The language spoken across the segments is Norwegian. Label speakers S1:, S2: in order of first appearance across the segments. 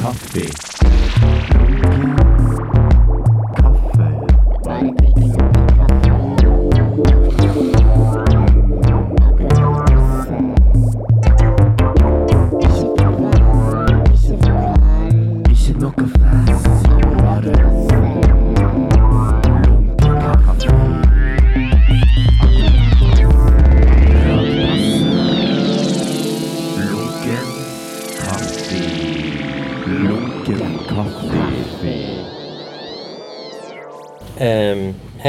S1: Kaffe.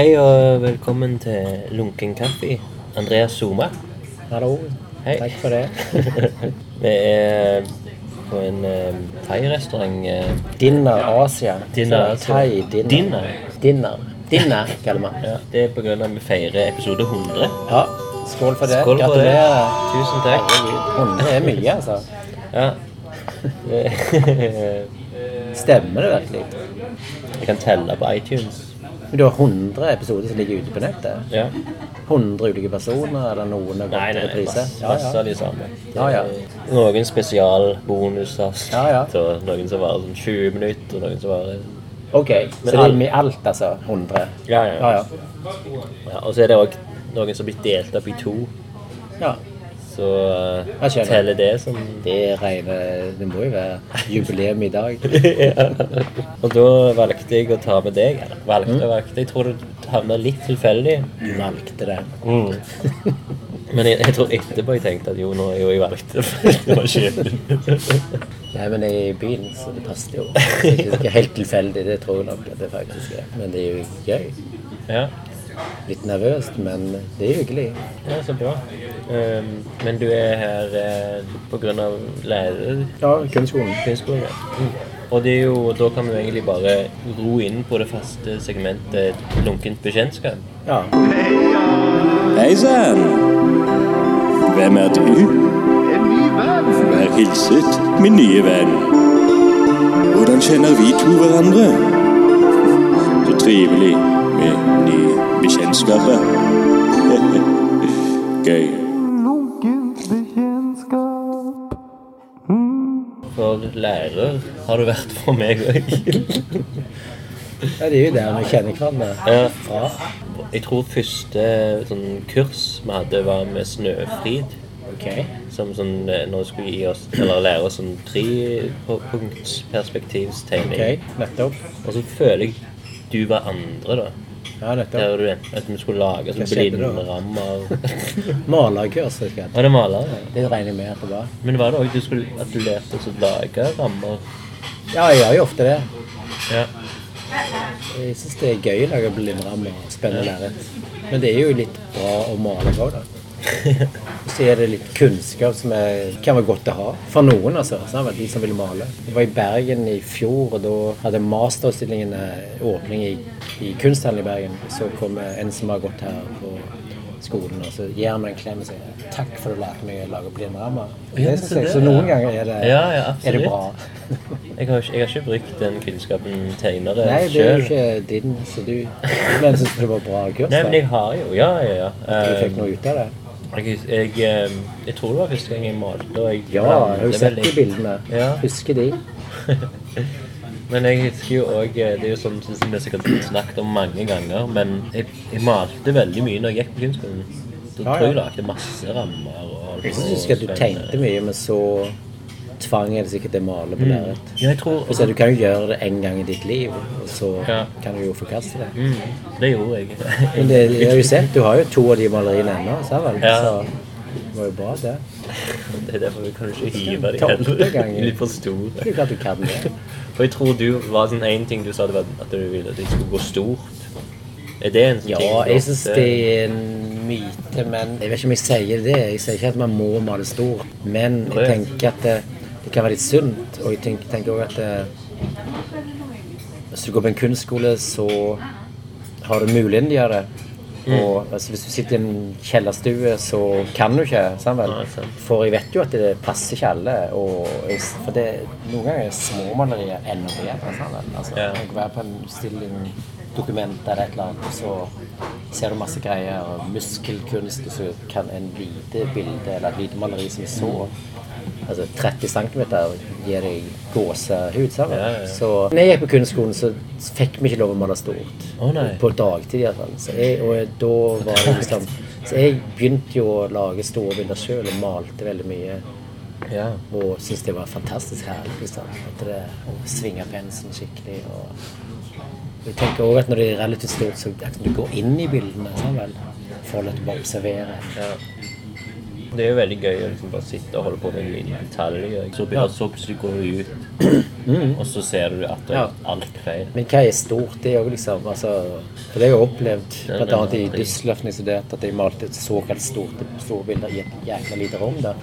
S2: Hei og velkommen til Lunken kaffe. Andreas Soma.
S3: Hallo.
S2: Hei.
S3: Takk for det.
S2: Vi er på en um, thai-restaurant. eh,
S3: Dinner Asia.
S2: Dinner
S3: Thai dinner.
S2: Dinner.
S3: Dinner. Dinner, kaller man.
S2: Ja, det er av at vi feirer episode 100.
S3: Ja. Skål for det.
S2: Skål for det.
S3: Gratulerer.
S2: Tusen takk.
S3: Herregud, 100 er mye, altså.
S2: Ja.
S3: Stemmer det virkelig?
S2: Jeg kan telle på iTunes.
S3: Men du har 100 episoder som ligger ute på nettet?
S2: Ja.
S3: 100 ulike personer, eller noen har
S2: Nei,
S3: gått
S2: nei, nei
S3: reprise?
S2: masse, masse av de samme.
S3: Ja, ja.
S2: Noen spesialbonuser.
S3: Ja, ja.
S2: Så noen som varer sånn 20 minutter, og noen som varer
S3: Ok, så det er alt, altså? 100?
S2: Ja, ja.
S3: Ja, ja.
S2: Ja, og så er det òg noen som blir delt opp i to.
S3: ja.
S2: Så uh, teller det som
S3: Det regner Det må jo være jubileum i dag.
S2: ja. Og da valgte jeg å ta med deg. Eller valgte og valgte. Jeg tror det havna litt tilfeldig.
S3: Du valgte det.
S2: Men jeg, jeg tror etterpå jeg tenkte at jo, nå er jo jeg valgt. det var kjedelig.
S3: Nei, men jeg er i byen, så det passer jo. Det er ikke helt tilfeldig, det tror jeg nok at det faktisk er. Men det er jo gøy.
S2: ja.
S3: Litt nervøst, men det er hyggelig.
S2: ja, så bra. Um, men du er her uh, på grunn av lærer...
S3: Ja, kunstskolen.
S2: Kunstskolen, ja. Og det er jo, da kan vi jo egentlig bare ro inn på det faste segmentet lunkent bekjentskap.
S3: Ja.
S4: Hei sann! Hvem er du?
S1: En ny venn.
S4: Vær hilset, min nye venn. Hvordan kjenner vi to hverandre? Så trivelig med nye bekjentskaper. Gøy.
S1: Bekjentskap.
S2: For lærer har du vært for meg òg.
S3: ja, det er jo der vi kjenner hverandre
S2: Ja.
S3: fra.
S2: Jeg tror første sånn kurs vi hadde, var med Snøfrid.
S3: Okay.
S2: Som sånn, eh, når du skulle gi oss, eller lære oss sånn trepunktsperspektivstegning.
S3: Okay, nettopp.
S2: Og så føler jeg du var andre, da.
S3: Ja,
S2: dette
S3: Det
S2: var du en. At vi skulle lage
S3: Hva
S2: sånn
S3: skjedde da?
S2: blindrammer.
S3: Malerkurs, vet jeg.
S2: Var det maler? Ja.
S3: Det regner jeg med at det var.
S2: Men var det òg du skulle, at du lærte oss å lage rammer?
S3: Ja, jeg gjør jo ofte det.
S2: Ja.
S3: Jeg syns det er gøy å lage blindrammer spennende lerret. Men det er jo litt bra å male òg, da. Så er det litt kunnskap som er, kan være godt å ha. For noen, altså. sant De som vil male. Jeg var i Bergen i fjor, og da hadde masterutstillingen eh, åpning i, i kunsthallen i Bergen. Så kom eh, en som har gått her på skolen, og så gir han meg en klem og sier 'takk for at du lærte meg å lage blindrammer'.
S2: Ja, så
S3: så noen ganger er det,
S2: Ja, ja,
S3: er det bra.
S2: Jeg har, ikke- jeg har ikke brukt den kunnskapen tegnere
S3: Nei, det er jo ikke din, så du Men syns du det var bra kurs?
S2: Nei, men jeg har jo Ja, ja, ja.
S3: Du
S2: Eh,
S3: fikk noe ut av det?
S2: Jeg, jeg, eh, jeg tror det var første gang jeg malte. Og jeg
S3: Ja, jeg har jo sett de bildene.
S2: Ja.
S3: Husker de.
S2: Men jeg husker jo òg Det er jo sånn som vi sikkert har snakket om mange ganger, men jeg, jeg malte veldig mye når jeg gikk på kunstskolen. Da
S3: Ja,
S2: tror jeg lagde masse rammer. Og,
S3: Jeg synes husker at du tegnte mye, men så tvang er det sikkert det å male på lerret.
S2: Ja, tror
S3: Så du kan jo gjøre det en gang i ditt liv, og så
S2: Ja.
S3: kan du jo forkaste det.
S2: mm, Det gjorde jeg.
S3: Men det, jeg har jo sett, du har jo to av de maleriene ennå, sa vel?
S2: Ja.
S3: Så det var jo bra, det.
S2: Det er derfor vi kan ikke hive de
S3: det
S2: heller. er litt for
S3: Det er klart du kan det.
S2: For jeg tror du var sånn én ting du sa det var at du ville at det skulle gå stort. Er det en sånn ting
S3: Ja, jeg syns det er en myte, men jeg vet ikke om jeg sier det. Jeg sier ikke at man må male stort, men jeg tenker at det, kan være litt sunt. Og jeg tenker, tenker også at det, hvis du går på en kunstskole, så har du muligheten til å gjøre det. Og altså, hvis du sitter i en kjellerstue, så kan du ikke.
S2: Nei.
S3: For jeg vet jo at det passer ikke alle. Jeg, for det, noen ganger er småmalerier enda bedre. Altså,
S2: yeah.
S3: Jeg være på en utstilling dokument eller et eller annet, og så ser du masse greier. og Muskelkunst, og så kan en lite bilde eller et lite maleri som er så Altså 30 cm gir deg gåsehud. sant?
S2: Ja, ja, ja.
S3: Så når jeg gikk på kunstskolen, så fikk vi ikke lov å male stort.
S2: Oh.
S3: På dagtid iallfall. Så jeg, og da var det liksom Så jeg begynte jo å lage store bilder sjøl og malte veldig mye.
S2: Ja.
S3: Og syntes det var fantastisk herlig. Liksom. At det, å svinge penselen skikkelig. Og jeg tenker også at når det er relativt stort, så går du går inn i bildene. Sånn vel, for å bare observere.
S2: ja. Det er jo veldig gøy å liksom bare sitte og holde på med en liten detalj. og Så,
S3: Ja.
S2: så plutselig går du ut, og så ser du at
S3: Ja.
S2: er alt feil.
S3: Men hva er stort? Det òg, liksom altså, For det har jeg opplevd bl.a. i. Düsseldorf at jeg malte et såkalt stort, store bilder i et jækla lite rom der.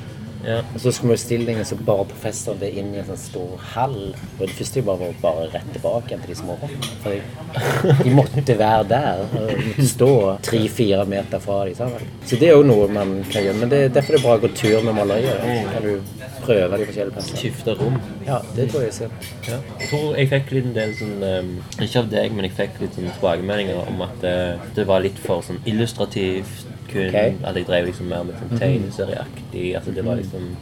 S2: Ja.
S3: Og så skulle vi i stillingen, så bare professoren det inn i en sånn stor hall. Og det første jeg bare var bare rett tilbake igjen til de små. For de måtte være der. De måtte stå tre-fire meter fra dem. Sammen. Så det er jo noe man kan gjøre. Men det er derfor det er bra å gå tur med malerier. Så kan du prøve de forskjellige plassene.
S2: Skifte rom.
S3: Ja, det tror jeg er sunt.
S2: Ja. Jeg tror jeg fikk litt en del sånn ehm, Ikke av deg, men jeg fikk litt sånn tilbakemeldinger om at det, det var litt for sånn illustrativt. Kun,
S3: okay.
S2: At jeg drev liksom mer med sånn tegneserieaktig. Altså det var liksom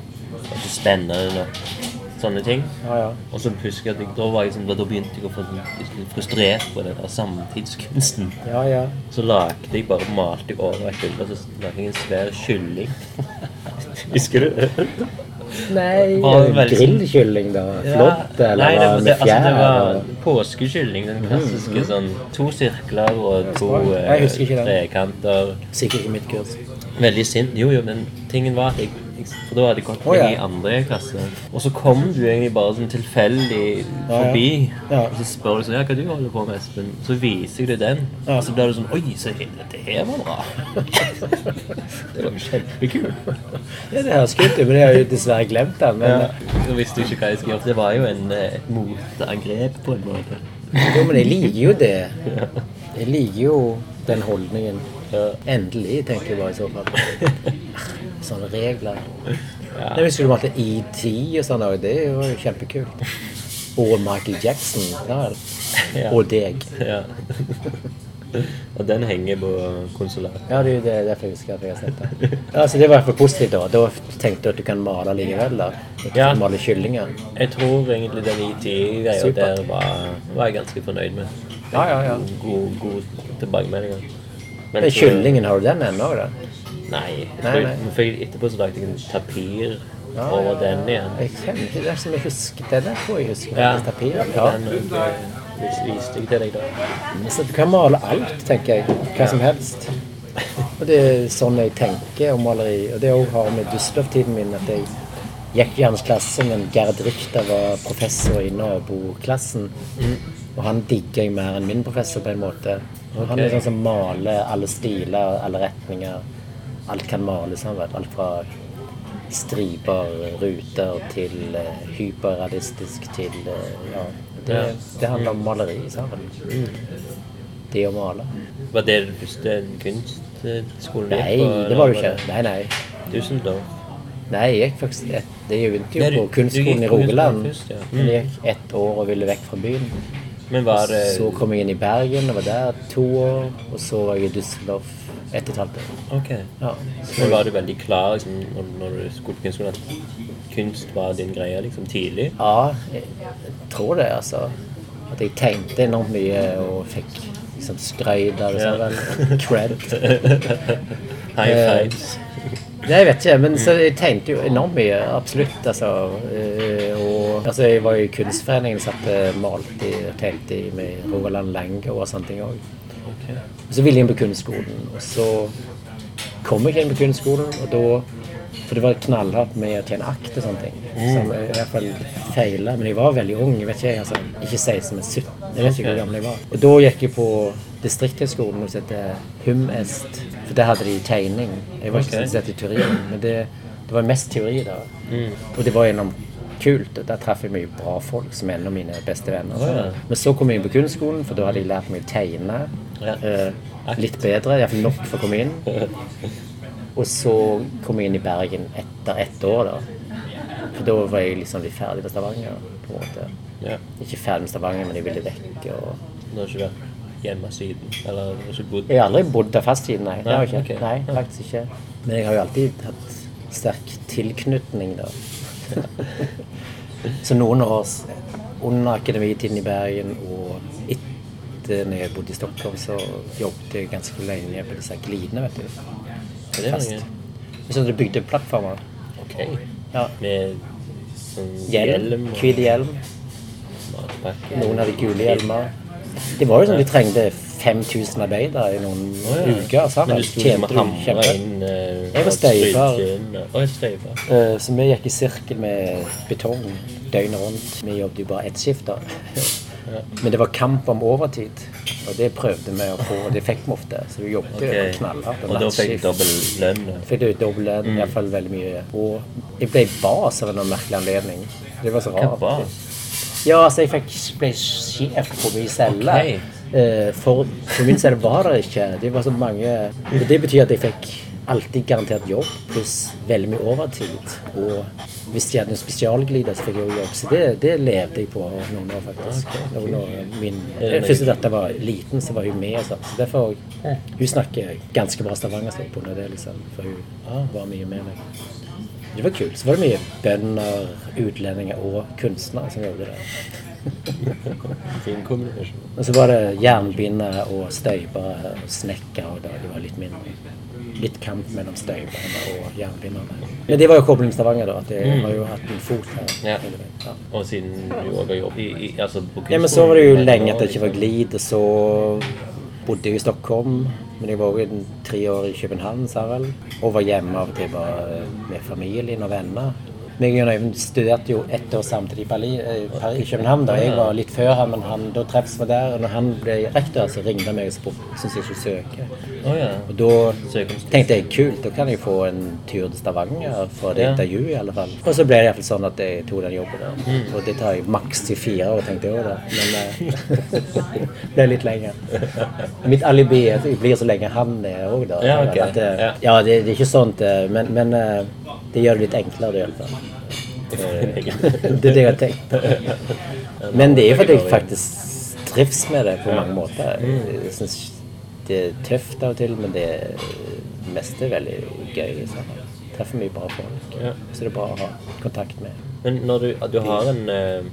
S2: ikke spennende og Sånne ting.
S3: Ja, ja.
S2: Og så husker jeg at jeg, da, var jeg sånn, da begynte jeg å få sånn, frustrert på den der samtidskunsten.
S3: Ja, ja.
S2: Så lagde jeg bare malte jeg over et bilde, og så lagde jeg en svær kylling. Husker du det?
S3: Nei, grillkylling, da? Flott, eller
S2: Nei, det,
S3: med det
S2: det, altså,
S3: fjær?
S2: det var påskekylling. Den klassiske sånn to sirkler og to eh, trekanter.
S3: Sikkert ikke mitt kurs.
S2: Veldig sint. Jo, jo, men tingen var at jeg, jeg For da hadde jeg gått
S3: oh, ja.
S2: i andre klasse. Og så kom du egentlig bare sånn tilfeldig
S3: Ja, ja.
S2: forbi.
S3: Ja.
S2: Og så spør du sånn Ja, hva du holder på med, Espen? Så viser jeg deg den.
S3: Ja.
S2: Og så blir du sånn Oi, så det her var bra. det var jo kjempekult.
S3: Ja, det høres kult ut, men jeg har jo dessverre glemt den. Men,
S2: Ja. Jeg visste jo ikke hva jeg skulle gjøre. Det var jo en, eh, et motangrep på en måte.
S3: jo, men jeg liker jo det. Jeg liker jo den holdningen. Endelig, tenker jeg bare i så fall. Sånne regler.
S2: Ja.
S3: Jeg husker du malte ET og sånn. Det var jo kjempekult. Og Michael Jackson. Ja, Og deg.
S2: Ja. Og den henger på konsulatet.
S3: Ja, det er derfor jeg husker at jeg har sett det. Altså, det var hvert positivt, da. Da tenkte du at du kan male likevel, da. Du
S2: Ja.
S3: kan Male kyllinger.
S2: Jeg tror egentlig den IT-greia der var, var jeg ganske fornøyd med.
S3: Ja, ja, ja.
S2: God, god tilbakemelding. Men
S3: kyllingen, har du den ennå, da?
S2: Nei.
S3: Nei, nei.
S2: For etterpå så lagde jeg en tapir
S3: Ja,
S2: over den igjen.
S3: Jeg kjenner ikke det som jeg husker. Den der tror jeg husker.
S2: Ja,
S3: Tapir. Ja.
S2: Den eh, viste jeg til deg da.
S3: Så du kan male alt, tenker jeg. Hva som helst. Og det er sånn jeg tenker om maleri. Og det òg har med Düsseldorf-tiden min at jeg gikk i hans klasse, men Gerd Richter var professor i naboklassen. Og han digger jeg mer enn min professor på en måte. Og Han er sånn som maler alle stiler, alle retninger. Alt kan males, han vet. Alt fra striper, ruter, til eh, hyperrealistisk til eh, Ja. Det, det handler om maleri, sant? Det å male.
S2: Var det den første kunstskolen du
S3: Nei,
S2: gikk på?
S3: det var det ikke. Nei, nei.
S2: Düsseldorf.
S3: Nei, jeg gikk faktisk et, Det begynte jo på kunstskolen i Rogaland.
S2: ja. Mm.
S3: Men Jeg gikk ett år og ville vekk fra byen.
S2: Men var
S3: Så kom jeg inn i Bergen og var der to år. Og så var jeg i Düsseldorf ett og et halvt år.
S2: Ok.
S3: Ja.
S2: Men var du veldig klar liksom, når, når du skulle på kunstskolen at kunst var din greie liksom tidlig?
S3: ja, jeg, jeg tror det, altså. At jeg tegnte enormt mye og fikk liksom skrøyt av det.
S2: Ja.
S3: Vel. Cred.
S2: High
S3: Eh,
S2: fives.
S3: Nei, jeg vet ikke, men så jeg tegnte jo enormt mye. Absolutt, altså. Eh, Og altså, jeg var jo i kunstforeningen, satt og malte i- og tegnet i med Rogaland lenge og sånne ting òg. Så ville jeg inn på kunstskolen, og så kom jeg inn på kunstskolen, og da For det var knallhardt med å tjene akt og sånne ting. Som jeg i hvert fall feila. Men jeg var veldig ung. jeg vet Ikke altså, ikke 16, men 17. Jeg vet ikke hvor gammel jeg var. Og da gikk jeg på distriktshøgskolen hos som heter HumEst. For der hadde de tegning. Jeg var ikke
S2: okay.
S3: interessert i teori, men det, det var mest teori da. Og det var enormt kult. Der traff jeg mye bra folk som er en av mine beste venner.
S2: ja.
S3: Men så kom jeg inn på kunstskolen, for da hadde jeg lært meg å tegne.
S2: Ja.
S3: Eh, litt bedre, iallfall nok for å komme inn. Og så kom jeg inn i Bergen etter ett år, da. For da var jeg liksom litt ferdig med Stavanger. på en måte.
S2: Ja.
S3: Ikke ferdig med Stavanger, men jeg ville vekk. Og...
S2: Du har ikke vært hjemme siden? Eller har ikke bodd
S3: Jeg har aldri bodd der fast siden, nei.
S2: Nei,
S3: ikke.
S2: okay.
S3: Nei, faktisk ikke. Men jeg har jo alltid hatt sterk tilknytning, da. Så noen av oss under akademitiden i Bergen og etter når jeg bodde i Stockholm, så jobbet jeg ganske lenge på disse glidene, vet du.
S2: Det Er
S3: Fast.
S2: Sånn
S3: Så du bygde plattformer.
S2: Ok.
S3: Ja.
S2: Med sånn
S3: Hjelm, hvit hjelm. Noen hadde gule hjelmer. Det var jo sånn vi trengte 5000 arbeidere i noen
S2: oh, ja.
S3: uker. Altså,
S2: Men du sto
S3: med
S2: hamra inn uh,
S3: Jeg var støyper.
S2: Jeg støyper.
S3: Eh, Så vi gikk i sirkel med betong døgnet rundt. Vi jobbet jo bare ett skift da. Men det var kamp om overtid, og det prøvde vi å få. og Det fikk vi ofte, så vi jobbet jo
S2: Ok.
S3: knallhardt.
S2: Og da fikk du dobbel lønn?
S3: Fikk du dobbel lønn,
S2: Mm.
S3: i hvert fall veldig mye. Og jeg ble bas av en merkelig anledning. Det var så
S2: Hva
S3: rart.
S2: var
S3: Ja, altså jeg fikk, ble sjef på min celle.
S2: Ok.
S3: Eh, For min del var det ikke. Det var så mange og Det betyr at jeg fikk alltid garantert jobb, pluss veldig mye overtid. Og hvis de hadde en spesialglide, så fikk jeg jo jobb. Så det, det levde jeg på noen år, faktisk. Okay. når min
S2: Er
S3: første datter var liten, så var hun med. og sånn. Så derfor Hun snakker ganske bra stavangersk på det, liksom. For hun var mye med meg. Det var kult. Så var det mye bønder, utlendinger og kunstnere som jobbet der.
S2: Fin kombinasjon.
S3: Og så var det jernbindere og støybere og snekkere da de var litt mindre. Litt kamp mellom støyberne og jernbinderne. Men det var jo kobling Stavanger, da. At jeg har jo hatt en fot her.
S2: Mm. Ja.
S3: Ja.
S2: Og siden du òg har jobb i, i altså
S3: ja, men så var det jo lenge at det ikke var glid, og så bodde jeg i Stockholm. Men jeg var jo tre år i København, sa jeg vel. Og var hjemme av og til bare med familien og venner. Meg og Øyvind studerte jo ett år samtidig i, Berlin, eh, i København. da. Jeg var litt før han, men han, da treffes vi der. Og når han ble rektor, så ringte han meg og spurte syntes jeg skulle søke.
S2: Ja.
S3: Og da tenkte jeg kult, da kan jeg få en tur til Stavanger for det
S2: Ja.
S3: intervjuet i alle fall. Og så ble det iallfall sånn at jeg tok den jobben der.
S2: Mm.
S3: Og det tar jeg maks til fire år, tenkte jeg òg da. Men eh, det ble litt lenger. Mitt alibi er at jeg blir så lenge han er òg, da.
S2: Ja, okay.
S3: At, eh,
S2: Ja.
S3: det, det er ikke sånt, men, men det gjør det litt enklere i alle fall.
S2: Eh,
S3: Det er det jeg har tenkt. Men det er jo fordi jeg faktisk trives med det på mange måter. Jeg syns det er tøft av og til, men det meste er veldig gøy. Så. Treffer mye bra folk. Så det er bra å ha kontakt med.
S2: Men når du, du har en eh,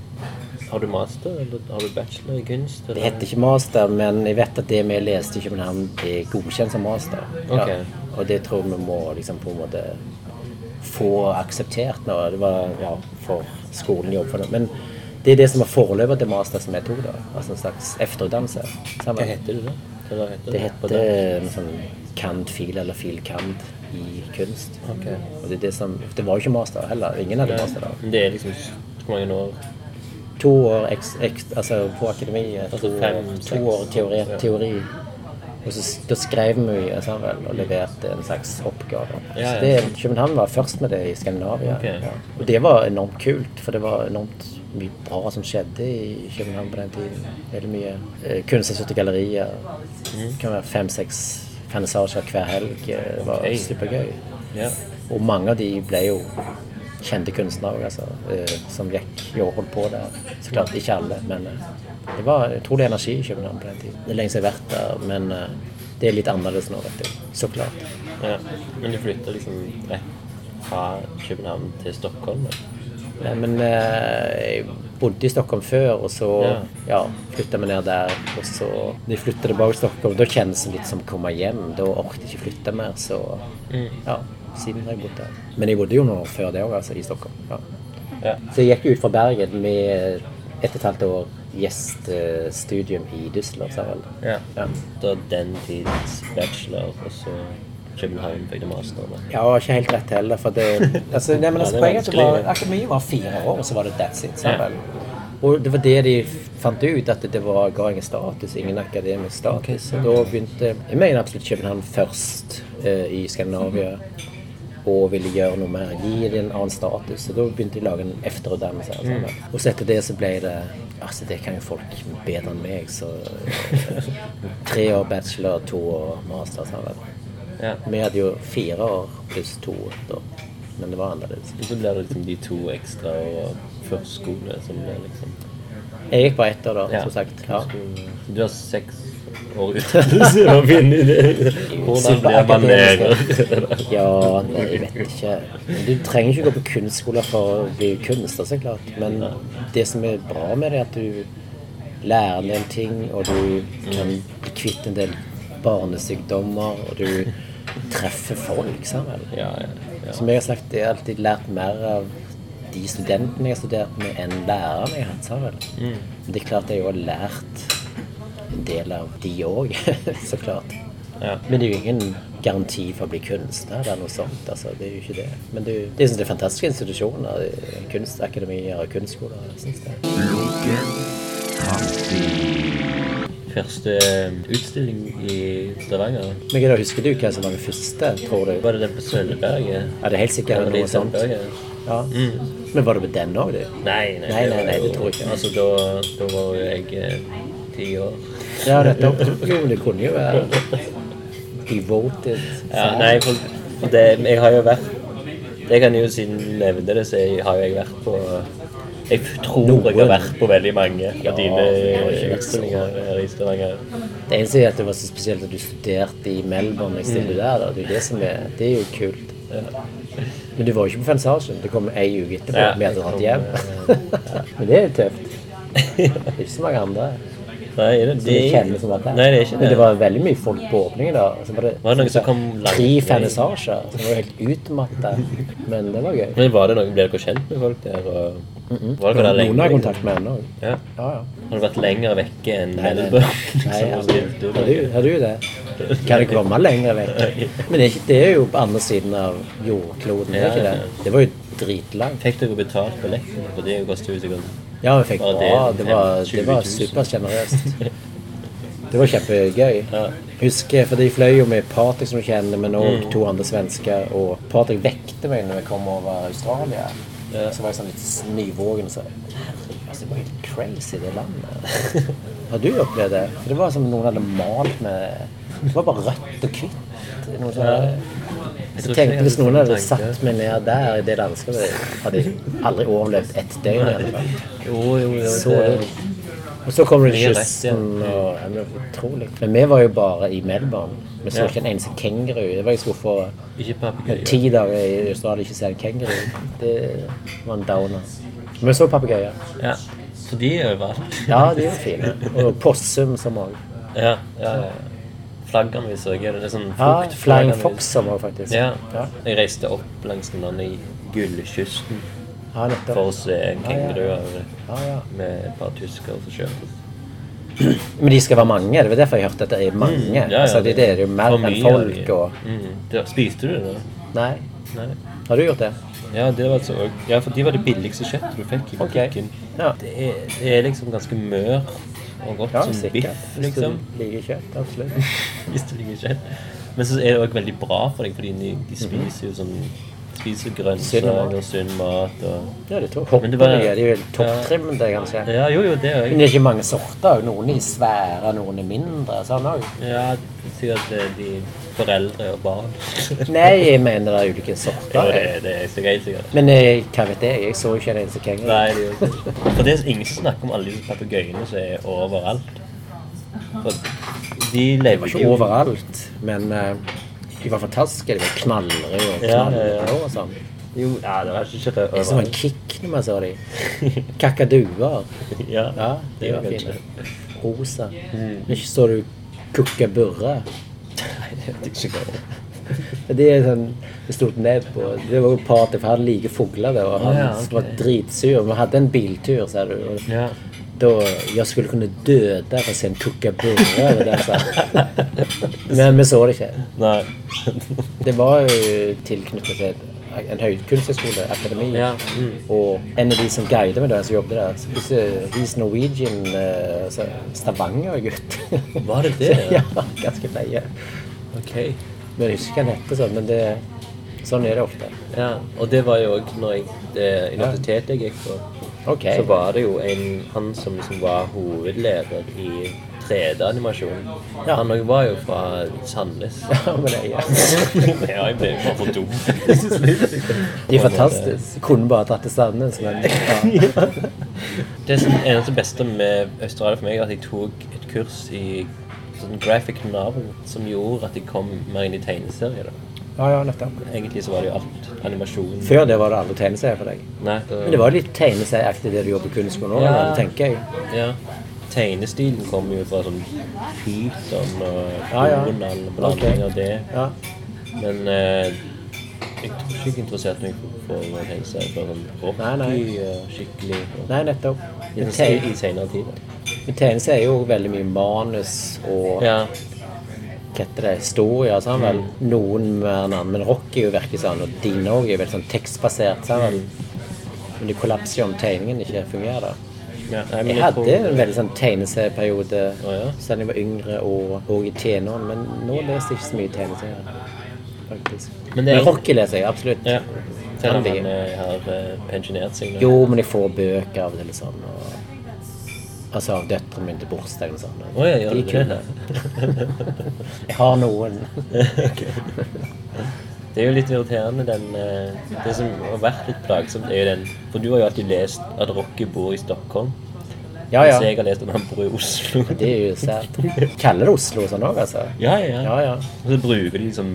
S2: Har du master, eller har du bachelor i kunst?
S3: Det heter ikke master, men jeg vet at det vi leste i København, er godkjent som master.
S2: Ok.
S3: Og det tror jeg vi må liksom på en måte få akseptert når Det var ja, for skolen jobb for det. Men det er det som var foreløpet til master som jeg tok, da. Altså en slags efterutdannelse.
S2: Hva heter det da? Hva heter
S3: Det en sånn kand-fil eller fil-kand i kunst.
S2: Okay.
S3: Og det, er det, som, det var jo ikke master heller. Ingen hadde master da.
S2: Det er liksom Hvor mange år?
S3: To år eks, eks, altså på akademiet.
S2: Altså
S3: To,
S2: fem,
S3: år-
S2: seks.
S3: to år teori. Teori. Og så da skrev vi sammen og leverte en slags oppgave.
S2: Ja, ja.
S3: det, København var først med det i Skandinavia.
S2: Okay.
S3: Ja. Og det var enormt kult, for det var enormt mye bra som skjedde i København på den tiden. Veldig mye eh, kunstneriske gallerier.
S2: Mm.
S3: Kan være fem-seks vernissasjer hver helg. Det var
S2: okay.
S3: supergøy.
S2: Ja.
S3: Og mange av de ble jo kjente kunstnere altså, eh, som gikk og holdt på der. Så klart ikke alle, men eh, det var utrolig energi i København på den tiden. Det er lenge siden jeg har vært der, men eh, det er litt annerledes nå, vet du. Så klart.
S2: ja. Men du flytta liksom rett fra København til Stockholm?
S3: Nei, men eh, jeg bodde i Stockholm før, og så
S2: Ja.
S3: ja, flytta vi ned der. Og så når jeg flytta tilbake til Stockholm, da kjennes det litt som å komme hjem. Da orket jeg ikke flytte mer, så ja, siden har jeg bodd der. Men jeg bodde jo nå før det òg, altså, i Stockholm. Ja.
S2: Ja.
S3: Så jeg gikk ut fra Bergen med ett og et halvt år gjestestudium i Düsseldorf, sa vel.
S2: ja.
S3: Ja.
S2: Da den tids bachelor, og så København fikk masteren. Ja.
S3: Ja, ikke helt rett heller, for det altså, nei, men altså,
S2: Ja, det
S3: Poenget var, akademiet var fire år, og så var det that's it. sa vel. Og det var det de fant ut, at det var, ga ingen status, ingen akademisk status. Så da begynte Jeg mener absolutt København først eh, i Skandinavia og ville gjøre noe mer, gi det en annen status. Så da begynte de å lage en efterutdannelse. sånn. Og så etter det så ble det Altså, det kan jo folk bedre enn meg, så Tre år bachelor, to år master. vel.
S2: Ja.
S3: Vi hadde jo fire år pluss to da. Men det var annerledes.
S2: Og så blir det liksom de to ekstra og førskole som blir liksom
S3: Jeg gikk på ett år da,
S2: Ja.
S3: som sagt. Ja.
S2: Du har seks år utdannelse for å finne ut det. Hvordan blir man lærer?
S3: Ja, nei, jeg vet ikke. Du trenger ikke gå på kunstskole for å bli kunstner, så klart. Men det som er bra med det, er at du lærer en del ting, og du kan bli kvitt en del barnesykdommer, og du treffer folk, sammen.
S2: Ja, ja, ja.
S3: Som jeg har sagt, jeg har alltid lært mer av de studentene jeg har studert med, enn lærerne jeg har hatt sammen. Men det er klart jeg har lært en del av de òg, så klart.
S2: Ja.
S3: Men det er jo ingen garanti for å bli kunstner eller noe sånt. altså, Det er jo ikke det. Men det, er jo- det synes er fantastiske institusjoner. Kunstakademier og kunstskoler. jeg synes det.
S2: Første eh, utstilling i Stavanger.
S3: Men da husker du hva som var den første, tror du?
S2: Var det den på Sølvberget?
S3: Ja, det er helt sikkert noe sånt. Ja. Mm. Men var det med den òg, du?
S2: Nei, nei,
S3: Nei, nei, nei, det tror jeg ikke.
S2: Altså, da, da var jo jeg eh, ti år.
S3: Ja, nettopp. Jo, det kunne jo være devoted.
S2: Ja, nei, for, det, jeg har jo vært Det kan jo siden du nevnte det, så jeg, har jo jeg vært på Jeg tror jeg har vært på veldig mange
S3: Ja,
S2: av dine
S3: ikke vært
S2: utstillinger her i Stavanger.
S3: Det eneste er at det var så spesielt at du studerte i Melbourne i stedet der. Da. Det er det som er Det er jo kult. Men du var jo ikke på Fensasjen. Det kom ei uke etterpå.
S2: Ja,
S3: Vi hadde dratt hjem.
S2: kom,
S3: Men det er jo tøft. Det er ikke så mange andre
S2: Nei, det,
S3: jeg kjenner som var.
S2: Nei, det
S3: det
S2: det.
S3: var veldig mye folk på åpningen da. Så var det,
S2: Var det noen som kom langt
S3: tre
S2: ned?
S3: Så det var helt utmatta. Men det var gøy.
S2: Men var det noe, Ble dere kjent med folk der? Og, var dere der lenge?
S3: Noen har kontakt med ennå.
S2: Ja.
S3: Ja, ja.
S2: Har du vært lenger vekke enn
S3: nei,
S2: Melbourne?
S3: nei. Nei, har du, har du, det? Kan det komme lenger vekk? Men det er, ikke, det er jo på andre siden av jordkloden, ja, er ikke det? Det var jo dritlangt.
S2: Fikk dere betalt billetten? For det
S3: Ja, vi fikk bra.
S2: det,
S3: var,
S2: 20
S3: det var supersjenerøst. Det var kjempegøy.
S2: Ja.
S3: Husker, for de fløy jo med Patrick som du kjenner, men òg
S2: Mm.
S3: to andre svensker. Og Patrick vekte meg når jeg kom over Australia. Så var jeg sånn litt nyvågen og sa altså, det var helt crazy, det landet. Har du opplevd det? For det var som noen hadde malt med Det var bare rødt og hvitt. Noe.
S2: Jeg
S3: Så
S2: ikke
S3: tenkte Hvis noen hadde satt meg ned der i det landskapet, hadde jeg aldri overlevd ett døgn.
S2: Jo, jo, jo.
S3: Så
S2: det-.
S3: Og så kommer det kysten og Utrolig. Men vi var jo bare i Melbourne. Vi så ikke en eneste kenguru. Det var jeg skulle få ti dager i Australia ikke se en kenguru. Det var en downer. Men vi så papegøyer.
S2: Ja. Så de er overalt.
S3: Ja, de er fine. Og possum som òg.
S2: Ja, ja, ja. Flaggene vi så, er sånn
S3: Ja,
S2: frukt-
S3: Flying
S2: flaggene vi-
S3: Fox som òg, faktisk.
S2: Ja.
S3: ja.
S2: Jeg reiste opp langs den Gullkysten
S3: ja
S2: for å se kenguruer
S3: Ja, ja.
S2: med et par tyskere som kjørte.
S3: Men de skal være mange. Det var derfor jeg hørte at det er mange.
S2: Mm, ja, ja,
S3: altså, det, det er jo mer enn folk og
S2: Mm. Spiste du det?
S3: Nei.
S2: Nei.
S3: Har du gjort det?
S2: Ja, det var altså ja, for de var det billigste kjøttet du fikk i butikken.
S3: Ja.
S2: Det, er, det er liksom ganske mør og godt
S3: Ja,
S2: som
S3: sikkert.
S2: biff,
S3: Hvis
S2: liksom.
S3: du liker kjøtt. Absolutt.
S2: Hvis du liker kjøtt. Men så er det også veldig bra for deg, fordi de spiser jo sånn Spiser grønnsaker sunn mat og
S3: Ja, det er jeg.
S2: Var-
S3: de er jo topptrimmede, kanskje.
S2: Ja, jo, jo, det er
S3: Men det er ikke mange sorter. Noen er svære, noen er mindre. Sånn òg.
S2: Ja, sikkert det er de foreldre og barn.
S3: Nei, jeg mener det er ulike sorter.
S2: det,
S3: jeg.
S2: det er greit, sikkert.
S3: Men jeg, hva vet jeg? Jeg så ikke en eneste kenguru.
S2: Nei, det jo ikke For det er ingen snakk snakker om alle disse papegøyene som er overalt. For de
S3: Det
S2: lever
S3: ikke overalt, men eh, de var fantastiske. De var knallrøde og knallblå og sånn.
S2: Jo, ja, det var ikke
S3: Det som en kick når man så de. Kakaduer.
S2: Ja,
S3: Ja, de var fine. Rosa. Men ikke så du kukkaburre.
S2: Nei, det vet jeg ikke hva det er.
S3: Det sånn Det sto ned på Det var jo party, par til, for hadde like fugler og han var dritsur. Vi hadde en biltur, sa du. Og
S2: Ja.
S3: Da jeg skulle kunne døde for å se en han. Men vi så det ikke.
S2: Nei.
S3: Det var jo tilknyttet til en høykunsthøyskole, akademi.
S2: Ja, mm.
S3: Og en av de som guidet meg der, som jobbet der, så plutselig He's Norwegian uh, Stavanger-gutt.
S2: Var det det?
S3: ja, ganske feie.
S2: Ok.
S3: Men jeg husker ikke hva han heter sånn, men det, sånn er det ofte.
S2: Ja, og det var jo òg når jeg det universitetet jeg gikk på.
S3: Ok.
S2: Så var det jo en han som liksom var hovedleder i 3D-animasjon.
S3: Ja.
S2: Han var jo fra Sandnes.
S3: Ja, men det, ja.
S2: ja, jeg ble bare for dum.
S3: De er fantastiske. Kunne bare tatt til Sandnes, men ja.
S2: Det som eneste beste med Australia for meg, er at jeg tok et kurs i sånn graphic novel som gjorde at jeg kom mer inn i tegneserier. da.
S3: Ja, ja, nettopp.
S2: Egentlig så var det jo alt animasjon.
S3: Før det var det aldri tegneserier for deg.
S2: Nei,
S3: Men det var litt tegneserieaktig det du gjorde på kunstskolen òg,
S2: Ja.
S3: tenker jeg.
S2: Ja. Tegnestilen kommer jo fra sånn Pyton og
S3: Ja, ja.
S2: Blanding
S3: okay.
S2: av det.
S3: Ja.
S2: Men eh, jeg tror ikke jeg interesserte meg for, for tegneserier for sånn rocky skikkelig. Og,
S3: Nei, nettopp.
S2: i, I senere tid.
S3: men tegneserier er jo veldig mye manus og
S2: Ja.
S3: Hva heter det, historier. Sånn, vel. Noen mer enn andre. Men rock er jo virkelig sånn, og dine òg er veldig sånn tekstbasert. Sånn, vel. Men det kollapser jo om tegningen ikke fungerer.
S2: ja. Nei,
S3: Jeg hadde
S2: tror-
S3: en veldig sånn tegneserieperiode
S2: oh, ja.
S3: siden jeg var yngre og, og i tenårene, men nå leser jeg ikke så mye tegneserier. Faktisk.
S2: Men
S3: Men,
S2: det er-
S3: Rocky leser jeg absolutt.
S2: Ja. Selv om han eh, har eh, pensjonert seg nå.
S3: Jo, men jeg får bøker av det. liksom. Og, altså av døtrene mine til bursdagen sånn.
S2: Oh, ja,
S3: de kule. Jeg har noen.
S2: Det er jo litt irriterende, den eh, Det som har vært litt plagsomt, er jo den For du har jo alltid lest at Rocky bor i Stockholm.
S3: Ja, ja.
S2: Mens jeg har lest at han bor i Oslo.
S3: Det er jo sært. Kaller det Oslo sånn òg, altså?
S2: Ja, ja.
S3: Ja, ja.
S2: Og så bruker de liksom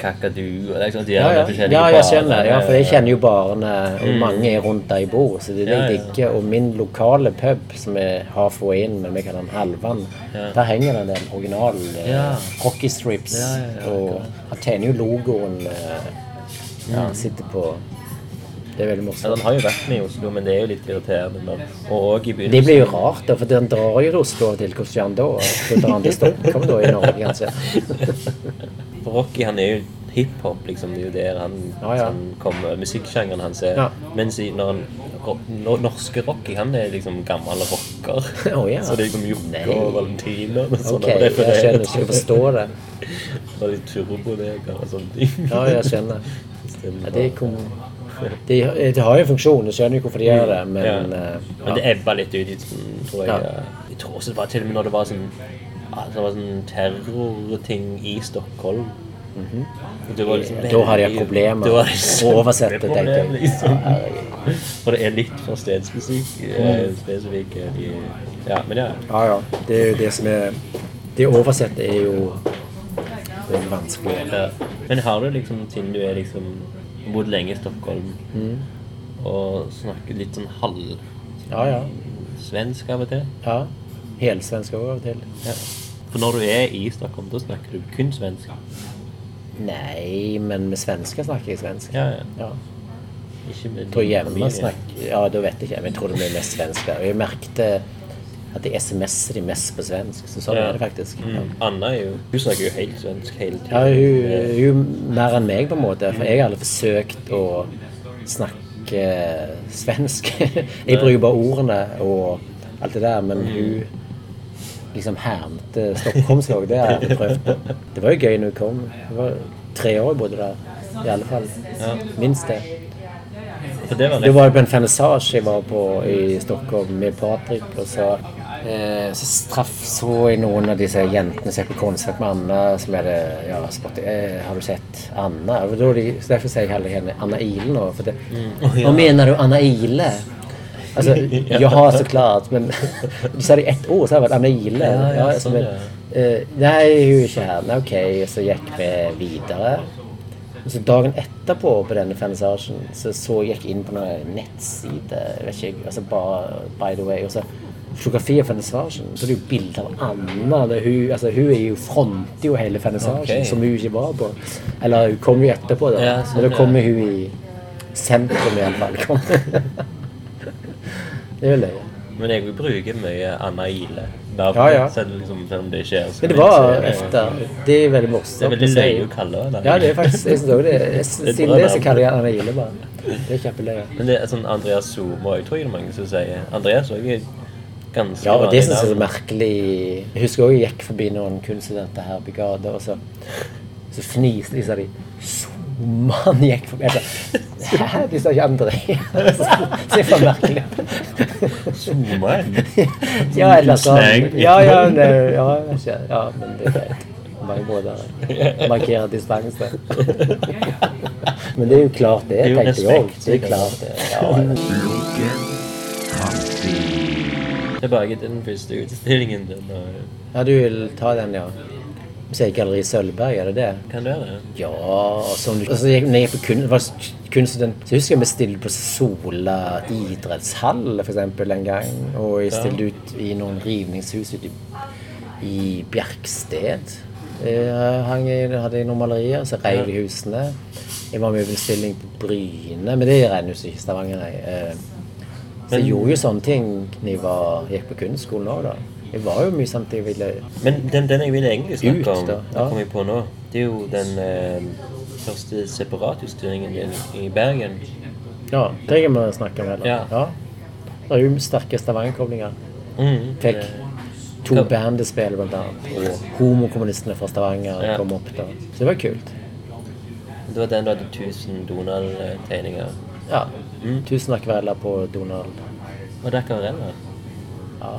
S2: kakadu og det er sånn, de
S3: Ja, ja.
S2: forskjellige
S3: ja, jeg skjønner. Ja, for jeg kjenner jo barene, og mange er rundt der jeg bor. Så det er det jeg digger. Og min lokale pub, som er halfway inn, men vi kaller den Halvan, der henger det en del original eh,
S2: Ja.
S3: hockey strips.
S2: Ja, ja, ja,
S3: og han tegner jo logoen eh, Ja, han sitter på Det er veldig morsomt.
S2: Ja, Den har jo vært med i Oslo, men det er jo litt irriterende. Men, og i
S3: Det blir jo rart, da, for den drar jo til Oslo til. Hvordan gjør han da? Så drar han til Stockholm da, i Norge, kanskje.
S2: Rocky han er jo hiphop, liksom. Det er jo der han,
S3: Ja, ja.
S2: han kommer Musikksjangeren hans er.
S3: Ja.
S2: Mens i, når han no, norske Rocky, han er liksom gammel rocker.
S3: Oh, ja.
S2: Så det er liksom Jokke og Valentiner og sånn.
S3: Ok,
S2: og det er
S3: jeg
S2: forstår
S3: skjønner. Det.
S2: Og litt turboneger og sånne ting.
S3: Ja, jeg skjønner. Ja, det, kom, det, de, har jo funksjon, jeg skjønner jo hvorfor de gjør det, men
S2: ja.
S3: eh,
S2: Men det ebba litt ut tror jeg.
S3: Ja.
S2: eh, Jeg tror også det var til og med når det var sånn ja, det var sånn terrorting i Stockholm. det var liksom
S3: veldig, Da har de problemer
S2: Det var
S3: å oversette, tenkte jeg.
S2: Liksom.
S3: Ja.
S2: For det er litt for stedsmusikk spesifikk. ja, men ja.
S3: Ja, ja. Det er jo det som er Det å oversette er jo det er vanskelig.
S2: ja. Men har du liksom, siden du er liksom bodd lenge i Stockholm
S3: Mm.
S2: og snakker litt sånn halv
S3: Ja, ja.
S2: svensk av og til
S3: ja. Helsvensk òg av og til.
S2: ja. For når du er i Stockholm, da snakker du kun svensk?
S3: Nei, men med svensker snakker jeg svensk.
S2: Ja, ja.
S3: Ja.
S2: Ikke med
S3: tror hjemme snakker Ja, da vet jeg ikke, men jeg tror det blir mest. Og jeg merkte at jeg SMS-er de mest på svensk, så sånn
S2: Ja.
S3: er det faktisk.
S2: Mm. Anna er jo Hun snakker jo helt svensk hele tiden.
S3: Ja, hun, hun er mer enn meg, på en måte. For jeg har aldri forsøkt å snakke svensk. Jeg bruker bare ordene og alt det der, men hun liksom hermte stockholmsk òg. Det har jeg aldri prøvd på. Det var jo gøy når jeg kom. Det var tre år jeg bodde der. I alle fall.
S2: Ja.
S3: Minst det.
S2: Det var
S3: Det var på en fernissasje jeg var på i Stockholm med Patrick, og så eh, så traff så jeg noen av disse jentene som er på konsert med Anna, som er det Ja, sport, eh, har du sett Anna? Og da derfor sier jeg heller henne Anna Ile nå. For det,
S2: ja.
S3: Hva mener du, Anna Ile? Altså, jaha har så klart, men du sa det i ett år så har jeg vært Anna Ile.
S2: Ja, ja,
S3: så,
S2: sånn,
S3: men, eh, nei, hun er ikke her. Nei, ok, så gikk vi videre. Så dagen etterpå på denne vernissasjen så, så gikk jeg inn på noen nettsider, vet ikke, altså bare by the way, og så fotografi av vernissasjen, så er det jo bilder av Anna. Det, hun, altså, hun er jo fronter jo hele vernissasjen,
S2: okay.
S3: som hun ikke var på. Eller hun kom jo etterpå, da.
S2: Ja, sånn,
S3: Men da
S2: ja.
S3: kommer hun i sentrum, i alle fall. Kom. det vil jeg òg.
S2: Men jeg vil bruke mye Anna Ile.
S3: Ja, ja.
S2: Selv, liksom, selv om det ikke er så
S3: Men det var efter. Det er veldig morsomt.
S2: Det er veldig løye å kalle det
S3: Ja, det er faktisk Jeg synes også det. Jeg, siden det så kaller jeg Anna Ile bare. Det er kjempeløye.
S2: Men det er sånn Andreas Somo òg, tror jeg det er mange som sier. Andreas òg er ganske
S3: Ja, og det syns jeg er så merkelig. Jeg husker også jeg gikk forbi noen kunststudenter her på gata, og så, så fniste de, sa de. Soman gikk forbi. Jeg sa, Hæ? De sa ikke Andreas. Så det var merkelig.
S2: inn?
S3: Ja, eller sånn. Ja, ja, det, ja, ikke. ja, men det er greit. Mange måter markere distanse. Men det er jo klart det, tenkte jeg òg. Det er klart det. Ja, ja.
S2: Tilbake til den første utstillingen din.
S3: Ja, du vil ta den, ja. Museet Galleri Sølvberg, er det det?
S2: Kan du gjøre det?
S3: Ja, altså, altså når jeg gikk på kun, var kunststudent, så husker jeg vi stilte på Sola idrettshall for eksempel en gang. Og jeg stilte ut i noen rivningshus ute i, i Bjerksted. Jeg hang i, hadde jeg noen malerier, så reiv de husene. Jeg var med i en stilling på Bryne, men det regner jo ikke Stavanger, nei. Eh, Så jeg gjorde jo sånne ting når jeg var, gikk på kunstskolen òg, da. Jeg var jo mye samtidig jeg ville
S2: Men den, den jeg ville egentlig snakke om, det
S3: ja.
S2: kom jeg på nå, det er jo den eh, første separatutstillingen din i Bergen.
S3: Ja, det jeg må snakke om heller.
S2: Ja.
S3: Ja. Det er jo sterke Stavanger-koblinger.
S2: Mm.
S3: Fikk to
S2: Ja.
S3: bandespill blant annet, og homokommunistene fra Stavanger
S2: Ja.
S3: kom opp da. Så det var kult.
S2: Det var den du hadde 1000 Donald-tegninger.
S3: Ja.
S2: Mm.
S3: Tusen akvareller på Donald.
S2: Var det akvareller?
S3: Ja.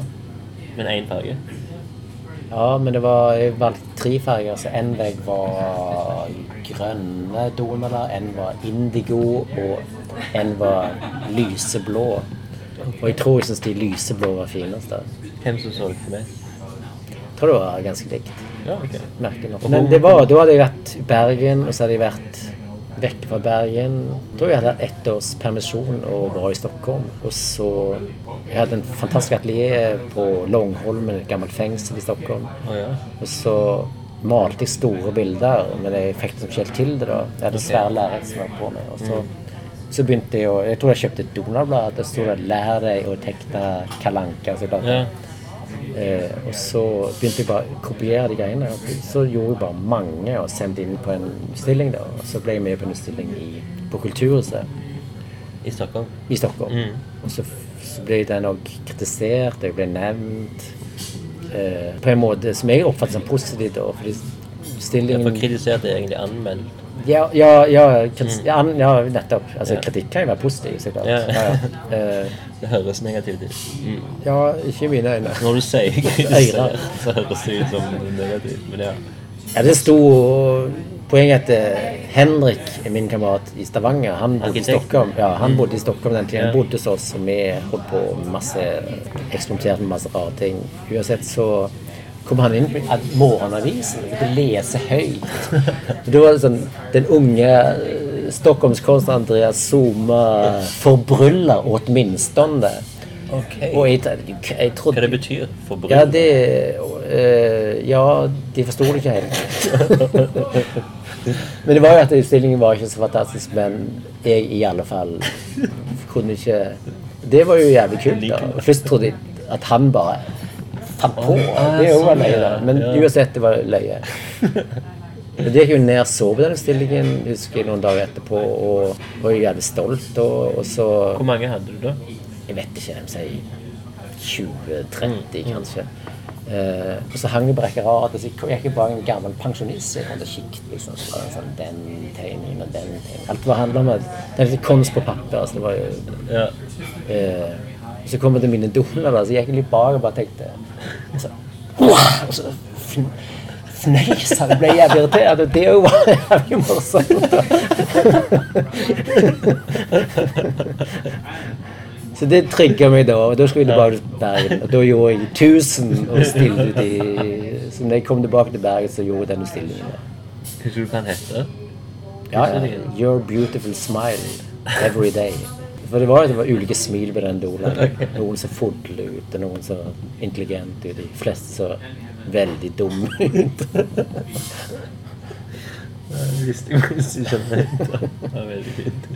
S2: Men én farge?
S3: ja, men det var jeg valgte tre farger, så en vegg var grønne Donaler, en var indigo, og en var lyseblå. Og jeg tror jeg syns de lyseblå var finest.
S2: Hvem som solgte mest?
S3: Jeg tror det var ganske likt.
S2: Ja, ok.
S3: merkelig nok. Men det var, da hadde jeg vært i Bergen, og så hadde jeg vært vekk fra Bergen. Jeg tror jeg hadde ett års permisjon og var i Stockholm. Og så Jeg hadde en fantastisk atelier på Långholmen, et gammelt fengsel i Stockholm. Og så malte jeg store bilder, men jeg fikk det ikke helt til det da. Jeg hadde svære lerret som var på meg. Og så, så begynte jeg å Jeg tror jeg kjøpte Donald-blad. Der sto det 'Lær deg å tegne kalanka'. Så jeg. Eh, og så begynte jeg bare å kopiere de greiene. Og så gjorde jeg bare mange og sendte inn på en stilling. Der. Og så ble jeg med på en stilling i, på Kulturhuset
S2: I Stockholm.
S3: i Stockholm.
S2: Mm.
S3: Og så, så ble den òg kritisert, jeg ble nevnt eh, på en måte som jeg oppfattet som positivt. da, fordi
S2: Ja,
S3: utstillingen
S2: for kritisert er egentlig anmeldt.
S3: Ja, ja, ja, kritis, ja, ja, nettopp. Altså, Kritikk kan jo være positiv, så klart.
S2: Ja.
S3: Eh,
S2: Det høres negativt ut. Mm.
S3: ja, ikke i mine øyne.
S2: Når du sier
S3: Øyne.
S2: så høres det ut som negativt. Men ja.
S3: Ja, det sto Poenget er at eh, Henrik, min kamerat i Stavanger, han bodde i Stockholm. Ja, han bodde i Stockholm den tiden. Han bodde hos oss, og vi holdt på med masse eksperimenterte med masse rare ting. Uansett så kom han inn med morgenavisen og lese høyt. Det var sånn Den unge eh, stockholmskunstneren Andreas Zuma forbryller åtminstone.
S2: Okay.
S3: Og jeg, jeg trodde
S2: Hva det betyr forbryller?
S3: ja, det øh, Ja, de forsto det ikke helt. men det var jo at utstillingen var ikke så fantastisk, men jeg i alle fall kunne ikke Det var jo jævlig kult. da. Først trodde jeg at han bare fant på. Det er jo bare løye, da. Men uansett, det var løye. Men det gikk jo ned og sov i den utstillingen husker jeg noen dager etterpå, og var jævlig stolt. Og, og så
S2: Hvor mange hadde du da?
S3: jeg vet ikke, de sier 20-30 kanskje. Uh, og så hang jeg på rart så jeg gikk bare en gammel pensjonist. Jeg hadde kikket liksom, så var det sånn, den tegningen og den tegningen. Alt var handla om at det er litt kunst på papir. Altså, det var jo,
S2: Ja.
S3: Eh, så kom jeg til mine doner, så gikk jeg litt bak og bare tenkte og så, og så fn- fnøys han. Ble jævlig irritert. og Det var jævlig morsomt. Så det trigga meg da. og Da skulle vi tilbake til Bergen. Og da gjorde jeg 1000 og stilte ut i Så når jeg kom tilbake til Bergen, så gjorde jeg den utstillingen.
S2: Husker du hva han heter?
S3: Ja, ja. Your beautiful smile every day. For det var, det var ulike smil ved den dolen. Noen så fodle ut, noen så intelligent ut. De fleste så veldig dumme ut.
S2: Hvis du skjønner det. Var veldig fint.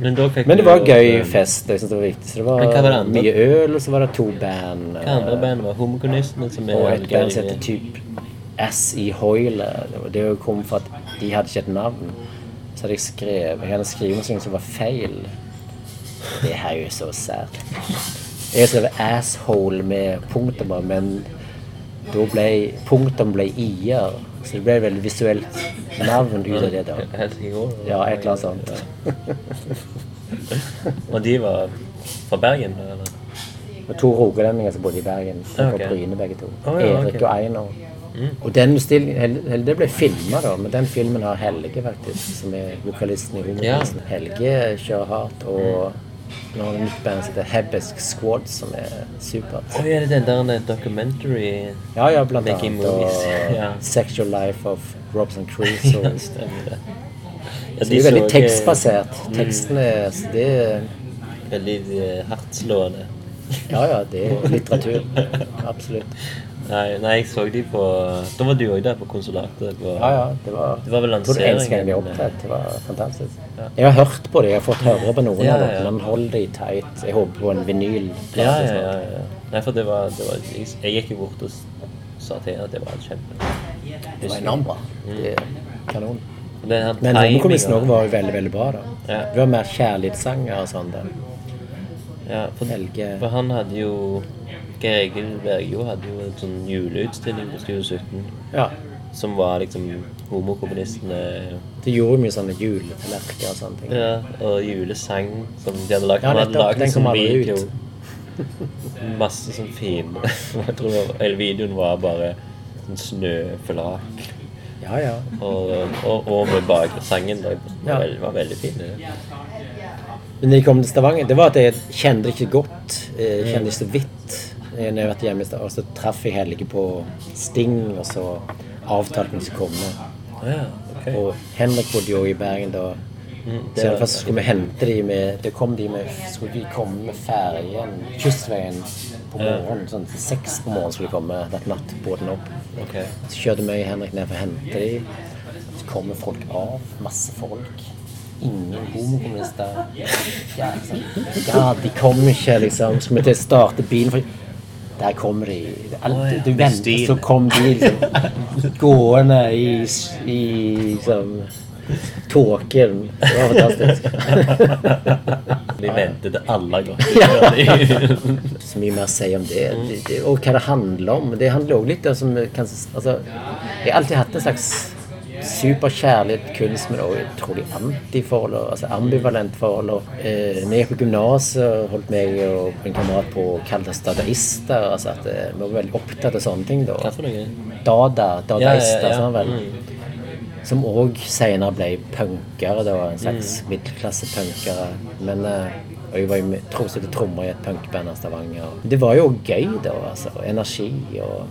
S2: Men
S3: Men det var gøy fest. Jeg synes det var viktig. Så det
S2: var
S3: mye øl, og så var det to band.
S2: Hva andre band var Homokonistene, som
S3: Og et band som heter typ S i Hoile. Det Det kom for at de hadde ikke et navn. Så hadde jeg skrevet Jeg hadde skrevet noe som var feil. Det her er jo så sært. Jeg skrev 'asshole' med punktummer, men da ble punktum ble i-er. Så det ble et veldig visuelt navn ut av det. da. Ja, et eller annet sånt.
S2: Og de var fra Bergen, eller?
S3: Og to rogalendinger som bodde i Bergen. De var på Bryne begge to. Erik og Einar. Og den Hel- det ble filma, da, men den filmen har Helge, faktisk, som er vokalisten i Homokonisten. Helge kjører hardt, og Nå har det nytt band som heter Hebesk Squad, som er supert.
S2: Og er det den der documentary
S3: Ja, ja, blant
S2: annet.
S3: annet. Og
S2: ja.
S3: Sexual Life of Robson Crusoe.
S2: Ja, stemmer det. Ja,
S3: Så det er veldig
S2: så, eh,
S3: tekstbasert. Tekstene så det er
S2: Veldig eh, hardtslående.
S3: Ja, ja, det er litteratur. Absolutt.
S2: Nei, nei, jeg så de på Da var du òg der på konsulatet. På,
S3: Ja, ja, det var,
S2: Det var vel
S3: lanseringen. de
S2: lanseringen.
S3: Det var fantastisk.
S2: Ja.
S3: Jeg har hørt på dem. jeg har fått høre på noen
S2: Ja,
S3: av
S2: dem. ja.
S3: men hold de tight. Jeg håper på en vinyl.
S2: Ja, ja, ja, ja. Nei, for det var, det var jeg, jeg gikk jo bort og sa til henne at det var kjempe
S3: Det var enormt bra. Det er kanon. Men Homokommunisten òg var jo veldig, veldig bra, da.
S2: Ja.
S3: Det var mer kjærlighetssanger og sånn. der.
S2: Ja, for, for han hadde jo Geir Egil Bergjo hadde jo en sånn juleutstilling på Studio 17
S3: Ja.
S2: som var liksom homokommunistene
S3: De gjorde mye sånne juletallerkener og sånne ting.
S2: ja, og julesang som de hadde lagd.
S3: Ja,
S2: Han hadde lagd en sånn video. Masse sånn fin Jeg tror videoen var bare sånn snøflak.
S3: Ja, ja.
S2: Og, og, og med baksangen. Det
S3: Ja.
S2: var, veldig- var veldig fin. det.
S3: Men når de kom til Stavanger, det var at jeg kjente ikke godt. Jeg kjente ikke så vidt. Eh, Når jeg har vært hjemme i Stavanger, så traff jeg Helge på Sting, og så avtalte vi å komme.
S2: Ja, ok.
S3: Og Henrik bodde jo i Bergen da.
S2: Mm,
S3: Så i alle fall skulle vi hente de med Det kom de med Skulle de komme med ferjen Kystveien på morgenen. Sånn seks på morgenen skulle de komme. Vært nattbåten opp.
S2: Okay.
S3: Så kjørte vi Henrik ned for å hente de. Så kommer folk av. Masse folk. Ingen homokommunister. Ja, liksom. ja, de kommer ikke, liksom. Skulle vi til å starte bilen for Der kommer de. Alt,
S2: oh, ja,
S3: du venter, så kom de liksom gående i, i liksom tåken. Det var fantastisk.
S2: Vi ventet alle gått.
S3: Så mye mer å si om det. og hva det handler om. Det handler også litt om som altså, Jeg har alltid hatt en slags superkjærlighet kunst, men også utrolig antiforhold. Altså ambivalent forhold. Og, eh, når jeg gikk på gymnaset, holdt meg og en kamerat på å kalle oss dadaister. Altså at eh, Vi var veldig opptatt av sånne ting da.
S2: Hva for noe?
S3: Dada, dadaister,
S2: Ja, ja, ja.
S3: sånn vel.
S2: Mm.
S3: Som òg senere ble punkere, da. En slags middelklassepunkere. Men eh, og jeg var jo tror trommer i et punkband av Stavanger. Det var jo gøy, da. altså. Energi og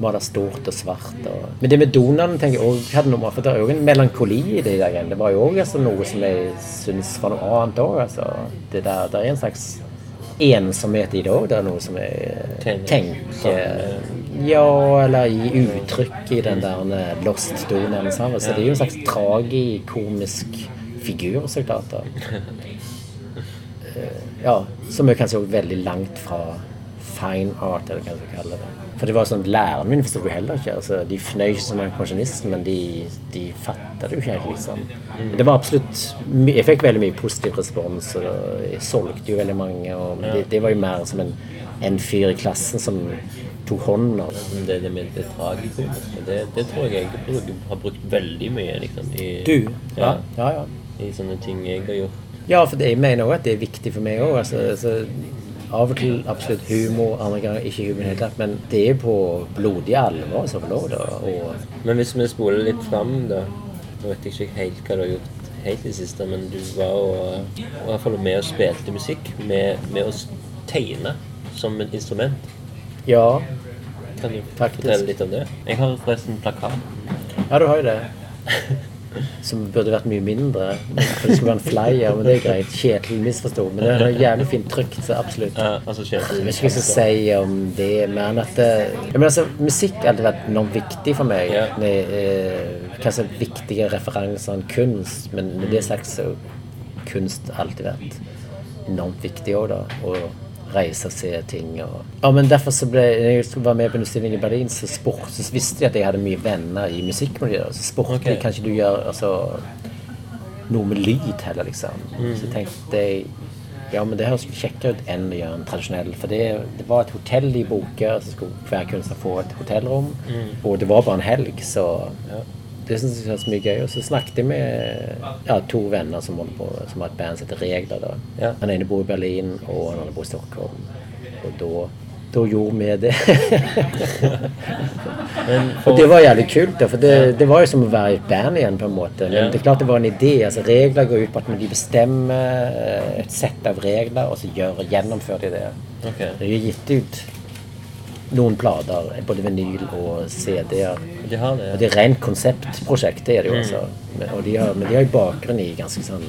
S3: var det stort og svart. Og... Men det med Donald tenker jeg også hadde noe for det er jo en melankoli i det der. igjen. Det var jo òg altså, noe som jeg syns var noe annet òg. Altså. Det, der- det er en slags ensomhet i det òg. Det er noe som jeg tenker Ja, eller gi uttrykk i den der Lost Donald. Så det er jo en slags tragikomisk figur, så klart. da. Eh, Ja, som er kanskje også veldig langt fra fine art, eller hva du kaller kalle det. For det var sånn, Læreren min forsto jo heller ikke. altså, De fnøy ikke som en pensjonist, men de, de fatta det jo ikke helt, liksom. Det var absolutt Jeg fikk veldig mye positiv respons, og jeg solgte jo veldig mange. og det, det var jo mer som en, en fyr i klassen som tok hånd om.
S2: Det, det med det tragikomiske, det, det tror jeg jeg har brukt veldig mye liksom, i,
S3: Du? Ja, ja. ja.
S2: i sånne ting jeg har gjort.
S3: Ja, for det, jeg mener òg at det er viktig for meg òg. Altså, altså, av og til absolutt humor, andre ganger ikke humor i det hele tatt. Men det er på blodig alvor som lå da. Og
S2: Men hvis vi spoler litt fram, da Nå vet jeg ikke helt hva du har gjort helt i det siste, men du var jo i hvert fall med og spilte musikk med, med å tegne som et instrument.
S3: ja,
S2: Kan du
S3: Faktisk.
S2: fortelle litt om det? Jeg har forresten plakat.
S3: ja, du har jo det. Som burde vært mye mindre. For det skulle være en flyer, men det er greit. Kjetil misforsto. Men det er jævlig fint trykt, så absolutt.
S2: Ja, altså
S3: Jeg vet ikke hva jeg skal si om det, men at det, jeg mener, altså, Musikk har alltid vært enormt viktig for meg.
S2: Ja.
S3: Med, eh, kanskje viktige referanser enn kunst, men med det sagt så har kunst alltid vært enormt viktig òg, da. Å reise og se ting. Og... Ja, men derfor så ble jeg skulle være med på en utstilling i Berlin, så, spurt, så visste jeg at jeg hadde mye venner i musikkmiljøet. Så spurte
S2: okay.
S3: jeg kanskje du gjør altså, noe med lyd heller, liksom.
S2: Mm.
S3: Så tenkte jeg ja, men det høres kjekkere ut enn å gjøre en tradisjonell. For det, det var et hotell i Boke, så skulle hver kunstner få et hotellrom. Og det var bare en helg, så
S2: Mm. Ja.
S3: Det syntes jeg var så mye gøy. Og så snakket jeg med ja, to venner som, på, som har et band som heter Regler. da.
S2: Ja.
S3: Han ene bor i Berlin, og han andre bor i Stockholm. Og da da gjorde vi det. Og det var jævlig kult, da, for det, det var jo som å være i et band igjen, på en måte. Men det er klart det var en idé. altså Regler går ut på at de bestemmer et sett av regler, og så gjør, gjennomfører de det.
S2: Okay.
S3: Det er gitt ut noen plater, både vinyl og CD-er.
S2: De har det,
S3: Og det er rent konseptprosjekt, det er det jo altså. Men, de har, men de har jo bakgrunn i ganske sånn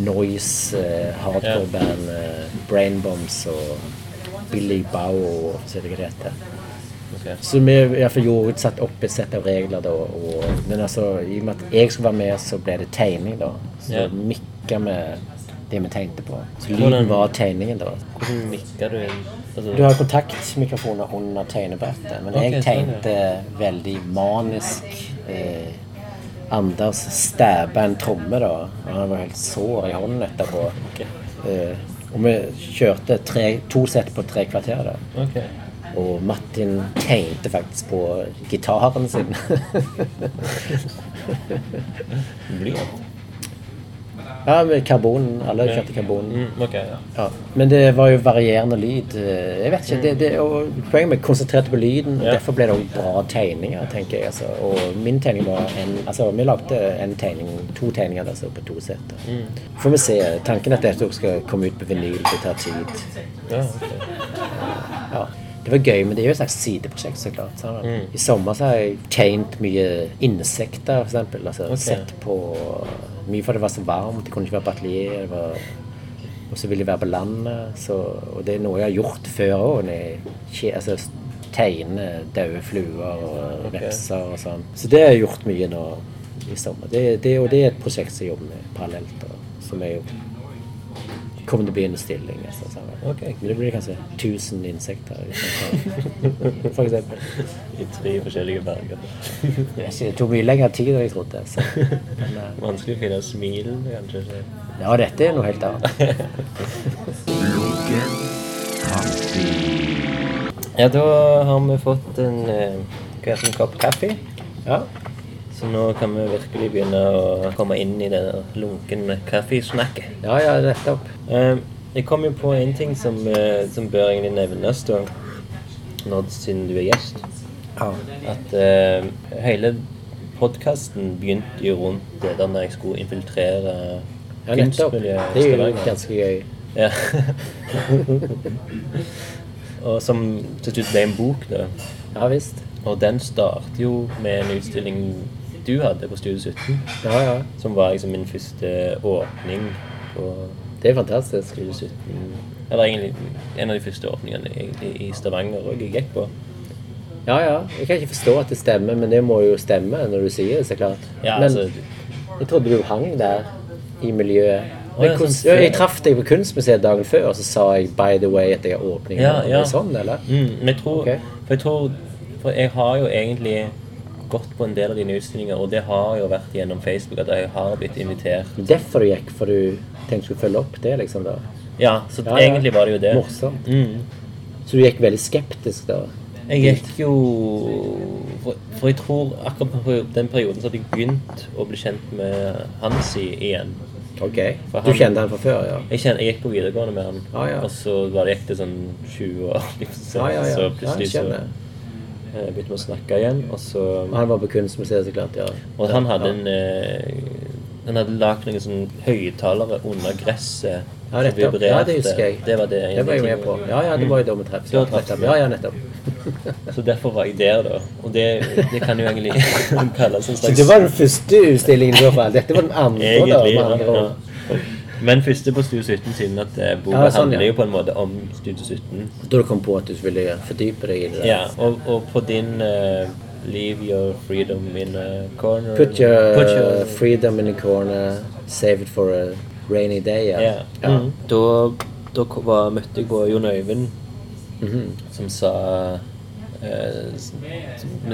S3: noise, eh, hardcore-band, eh, Brainbombs og Billy Bow og så er det hva det
S2: Okay.
S3: Så vi i hvert fall gjorde satt opp et sett av regler da. Og, men altså, i og med at jeg skulle være med, så ble det tegning da. Så
S2: yeah.
S3: mikka vi det vi tegnte på. Så lyden var tegningen da.
S2: Hvordan mikka du inn?
S3: Du har kontaktmikrofoner under tegnebrettet, men jeg tegnte veldig manisk. Eh, Anders stæba en tromme, da. og Han var helt sår i hånden etterpå. Eh, og vi kjørte tre, to sett på tre kvarter. da. Og Martin tegnte faktisk på gitaren sin.
S2: Blyant?
S3: Ja, med karbon. Alle kjørte karbon.
S2: Mm, ok, ja.
S3: Ja. Men det var jo varierende lyd. Jeg vet ikke, det, det, og Poenget med konsentrerte på lyden.
S2: Ja.
S3: Derfor ble det også bra tegninger, tenker jeg. Altså. Og min tegning var en Altså, vi lagde en tegning, to tegninger altså, på to setter.
S2: Mm.
S3: Får vi se. Tanken er at dette skal komme ut på vinyl. Det tar tid.
S2: ja ok.
S3: Ja. Det var gøy, men det er jo et slags sideprosjekt, så klart. Så.
S2: Mm.
S3: I sommer så har jeg tegnet mye insekter, eksempel. Altså,
S2: okay.
S3: Sett på Mye fordi det var så varmt, det kunne ikke være på atelier. var- Og så ville jeg være på landet. Så, og det er noe jeg har gjort før òg. Altså, tegne døde fluer og vepser og sånn. Så det har jeg gjort mye nå i sommer. Det, det, og det er et prosjekt som jeg jobber med parallelt. Og, som jeg kommer til å bli en stilling. Så sa jeg,
S2: Ok.
S3: Men det blir kanskje 1000 insekter. For eksempel.
S2: I tre forskjellige farger.
S3: Ikke, Det tok mye lengre tid enn jeg trodde. Så. Men, uh,
S2: Vanskelig å finne smil, kanskje.
S3: ja, dette er noe helt annet.
S2: Ja, da har vi fått en, eh, hva en kopp kaffe.
S3: Ja.
S2: Så nå kan vi virkelig begynne å komme inn i det lunkne kaffesnakket.
S3: ja, ja, nettopp.
S2: Eh, Jeg kom jo på en ting som, eh, som bør egentlig nevnes, da, når, siden du er gjest.
S3: Ja.
S2: At uh, hele podkasten begynte jo rundt det der når jeg skulle infiltrere
S3: ja,
S2: kunstmiljøet
S3: Det er jo ganske gøy.
S2: Ja. og som til slutt ble en bok, da.
S3: Ja visst.
S2: Og den startet jo med en utstilling du hadde på Studio 17.
S3: Ja, ja.
S2: Som var liksom min første åpning på
S3: Det er fantastisk.
S2: Studio 17. Eller egentlig en av de første åpningene egentlig i Stavanger òg jeg gikk på.
S3: Ja, ja. Jeg kan ikke forstå at det stemmer, men det må jo stemme når du sier det, så klart.
S2: Ja,
S3: men
S2: altså,
S3: jeg trodde du hang der i miljøet. Men
S2: sånn
S3: ja, jeg traff deg på Kunstmuseet dagen før, og så sa jeg 'by the way' at jeg har åpning.
S2: Ja, ja.
S3: Sånn, eller?
S2: Mm, men jeg tror,
S3: okay.
S2: for jeg tror For jeg har jo egentlig gått på en del av dine utstillinger, og det har jo vært gjennom Facebook at jeg har blitt invitert.
S3: Derfor du gikk, for du tenkte du skulle følge opp det, liksom? da
S2: Ja, så
S3: Ja, ja.
S2: egentlig var det jo det.
S3: Morsomt.
S2: Mm.
S3: Så du gikk veldig skeptisk da?
S2: Jeg gikk jo for, for jeg tror akkurat på den perioden så hadde jeg begynt å bli kjent med Hansi igjen.
S3: Ok.
S2: han,
S3: Du kjente han fra før, ja?
S2: Jeg, kjente, jeg gikk på videregående med han,
S3: Ah, ja.
S2: og så var det gikk det sånn 20 år. Liksom, så,
S3: Ja, ja, ja.
S2: så plutselig så begynte vi å snakke igjen, og så
S3: Han var på Kunstmuseet, så klart. ja.
S2: Og han hadde en eh, Han hadde lagd noen sånn høyttalere under gresset.
S3: Ja,
S2: som
S3: vibrerte. Ja, det husker jeg.
S2: Det var det
S3: Det var jeg med på. Ja, ja, det var jo da vi
S2: traff-
S3: Nettopp. Ja, ja, nettopp.
S2: Så derfor var jeg der, da. Og det, det kan jo egentlig kalles en slags Så
S3: det var den første utstillingen i så fall. Dette var den andre, da,
S2: Egentlig,
S3: med andre
S2: ja. Men første på Studio 17, siden at eh, boka
S3: Ja, sånn,
S2: handler
S3: ja.
S2: jo på en måte om Studio 17.
S3: Da du kom på at du ville fordype deg i det.
S2: Ja, og, og på din uh, Leave your freedom in a corner
S3: Put your,
S2: Put your-
S3: freedom in a corner, save it for a rainy day. Ja.
S2: Ja.
S3: Ja.
S2: Mm. Da, da var, møtte jeg på Jon Øyvind,
S3: Mhm.
S2: som sa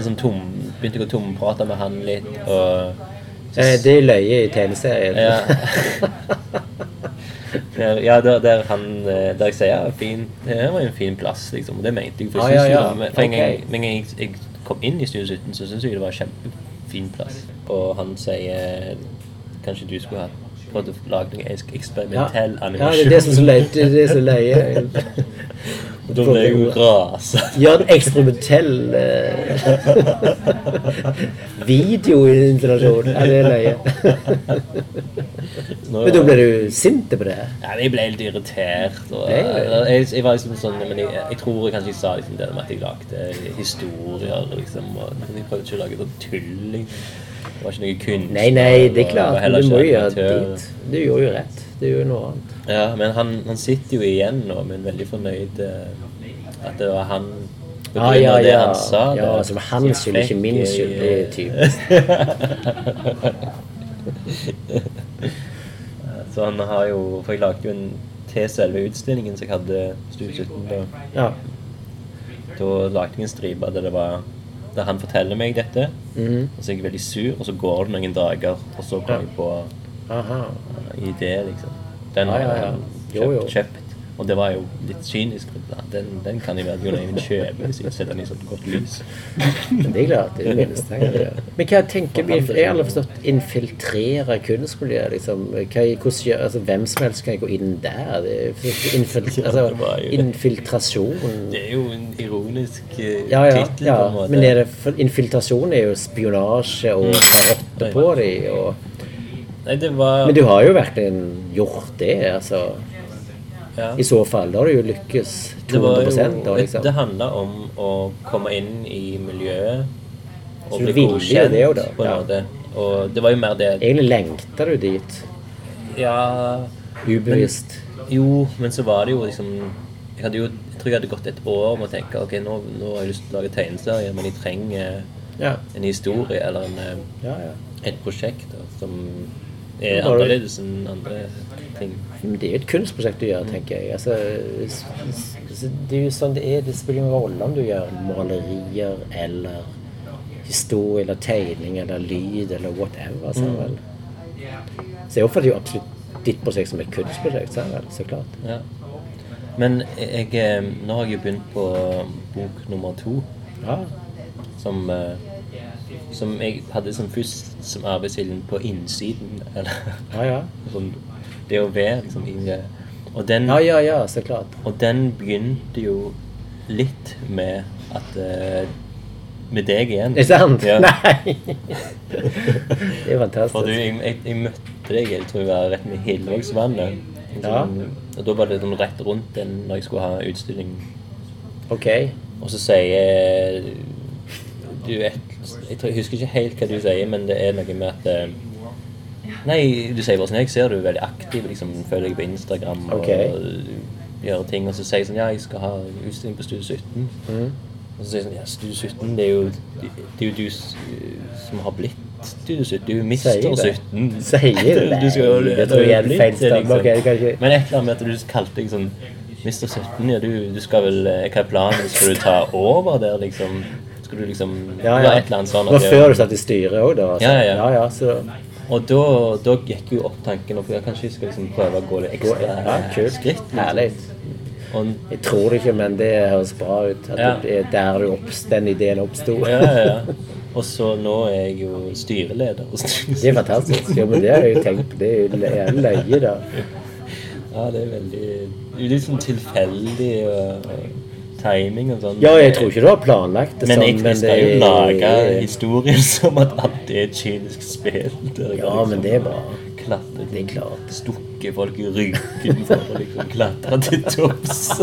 S2: sånn tom, Begynte jeg å tomprate med han litt, og
S3: Eh, det er løye i tegneserien.
S2: Ja. Der, ja, der, der han eh, Der jeg sier fin, det her var en fin plass, liksom. Det mente jeg. For,
S3: Ah, ja, ja.
S2: det var- okay. en gang,
S3: Ok.
S2: en gang jeg, kom inn i Studio 17, så syntes jeg det var en kjempefin plass. Og han sier Kanskje du skulle ha prøvd å lage noe eksperimentell
S3: Ja.
S2: animasjon?
S3: ja, det er det som er så løye. Er er
S2: da ble jeg jo rasa.
S3: Gjør en eksperimentell uh, videoinstallasjon. Ja, det er løye.
S2: Nå-
S3: Men da ble du sint på det?
S2: Ja, jeg ble litt irritert. Og, jeg, jeg var liksom sånn Men jeg, jeg tror jeg kanskje jeg sa liksom det med at jeg lagde historier. Liksom, og jeg prøvde ikke å lage sånn tulling. Det var ikke noe kunst.
S3: Nei, nei, det er klart. Du må jo gjøre dit. Du gjorde jo rett. Du gjorde noe annet.
S2: Ja, men han, han sitter jo igjen nå, men veldig fornøyd eh, at det var han ja,
S3: Ah, ja,
S2: det
S3: ja.
S2: han sa.
S3: ja,
S2: det,
S3: som hans
S2: som
S3: skyld, ikke min
S2: eh,
S3: skyld. Det er typisk.
S2: Så han har jo For jeg lagde jo en til selve utstillingen som jeg hadde Studio 17. Da,
S3: Ja.
S2: da lagde jeg en stripe der det var Der han forteller meg dette,
S3: Mhm.
S2: og så er jeg veldig sur, og så går det noen dager, og så kommer
S3: Ja.
S2: jeg på
S3: Aha.
S2: Uh, idé, liksom. Den har jeg kjøpt,
S3: Jo, jo.
S2: kjøpt. Og det var jo litt kynisk. Den, den kan jeg vel Jon Eivind kjøpe hvis jeg setter den i sånt godt lys.
S3: Men det er klart. Det er jeg. Men hva tenker vi Jeg har aldri forstått infiltrere kunstmiljøet, liksom. Hva, hvordan altså, Hvem som helst kan gå inn der. Det er infil, altså, infiltrasjon
S2: Det er jo en ironisk eh,
S3: Ja, ja.
S2: tittel,
S3: ja.
S2: på en måte.
S3: Men er det, infiltrasjon er jo spionasje og ta rotte på dem.
S2: Nei, det var
S3: men du har jo virkelig gjort det, altså.
S2: ja.
S3: I så fall. Da har du jo lykkes
S2: Det var
S3: 200 da,
S2: jo,
S3: liksom.
S2: det handla om å komme inn i miljøet og
S3: Så
S2: bli godkjent
S3: det jo da,
S2: på en
S3: ja.
S2: måte. Og det var jo mer det
S3: Egentlig lengta du dit.
S2: Ja
S3: Ubevisst.
S2: Jo, men så var det jo liksom Jeg hadde jo jeg tror jeg hadde gått et år med å tenke ok, nå, nå har jeg lyst til å lage tegneserier, men jeg trenger
S3: Ja.
S2: en historie eller en,
S3: Ja, ja.
S2: et prosjekt da, som er
S3: Var det-
S2: annerledes enn andre ting.
S3: Men det er jo et kunstprosjekt du gjør, tenker jeg. Altså, det er jo sånn det er. Det spiller ingen rolle om du gjør malerier eller historie eller tegning eller lyd eller whatever. Så, vel. så jeg oppfatter jo absolutt ditt prosjekt som et kunstprosjekt. Så, vel, så klart.
S2: Ja. Men jeg, eh, nå har jeg jo begynt på bok nummer to,
S3: Ja.
S2: som, eh, som jeg hadde som først som arbeidsviljen på innsiden. Eller
S3: Ja, ja.
S2: sånn, det å være liksom i det. Og den,
S3: Ja, ja, ja, så klart.
S2: og den begynte jo litt med at uh, Med deg igjen.
S3: Er det sant?
S2: Ja.
S3: Nei! det er
S2: For
S3: fantastisk.
S2: du, jeg, jeg, jeg møtte deg jeg tror jeg var rett med Hillevågsvannet.
S3: Ja.
S2: Og da var det sånn rett rundt den når jeg skulle ha utstilling.
S3: Ok.
S2: Og så sier du et, jeg, husker ikke helt hva du sier, men det er noe med at eh, Nei, du sier bare sånn Jeg ser du er veldig aktiv, liksom, følger deg på Instagram og
S3: okay.
S2: gjør ting. Og så sier jeg sånn Ja, jeg skal ha utstilling på Studio 17.
S3: Mm.
S2: Og så sier jeg sånn Ja, Studio 17, det er jo, det er jo du som har blitt Studio 17. Du er Mister
S3: Sier
S2: 17.
S3: Sier det?
S2: Du skal
S3: det tror jeg er en feil stemme. det
S2: Men et eller annet med at du kalte deg sånn Mister 17, ja, du, du skal vel eh, Hva er planen? Skal du ta over der, liksom? Skal du liksom
S3: Ja, ja.
S2: et eller annet sånn
S3: Det var før du satt i styret òg, da? Altså.
S2: Ja, ja, ja.
S3: så,
S2: Og da, da gikk jo opp tanken opp, Jeg kanskje jeg skal liksom prøve å gå litt ekstra
S3: ja, kult.
S2: skritt. liksom.
S3: Herlig.
S2: Og,
S3: Jeg tror det ikke, men det høres bra ut. At
S2: Ja.
S3: det er der du opps, den ideen oppsto.
S2: ja, ja, ja. Og så nå er jeg jo styreleder.
S3: Det er fantastisk. Ja, men det har jeg jo tenkt på. Det er jo lø- løye, da.
S2: Ja, det er veldig det er litt sånn tilfeldig og timing og sånn.
S3: Ja, jeg tror ikke du har planlagt det
S2: Men
S3: sånn,
S2: jeg, jeg skal jo lage historien som at alt er et kynisk spill. Der
S3: Ja,
S2: liksom,
S3: men det er bra.
S2: Klatre
S3: Det er klart.
S2: Stukke folk i ryggen for å liksom klatre til topps.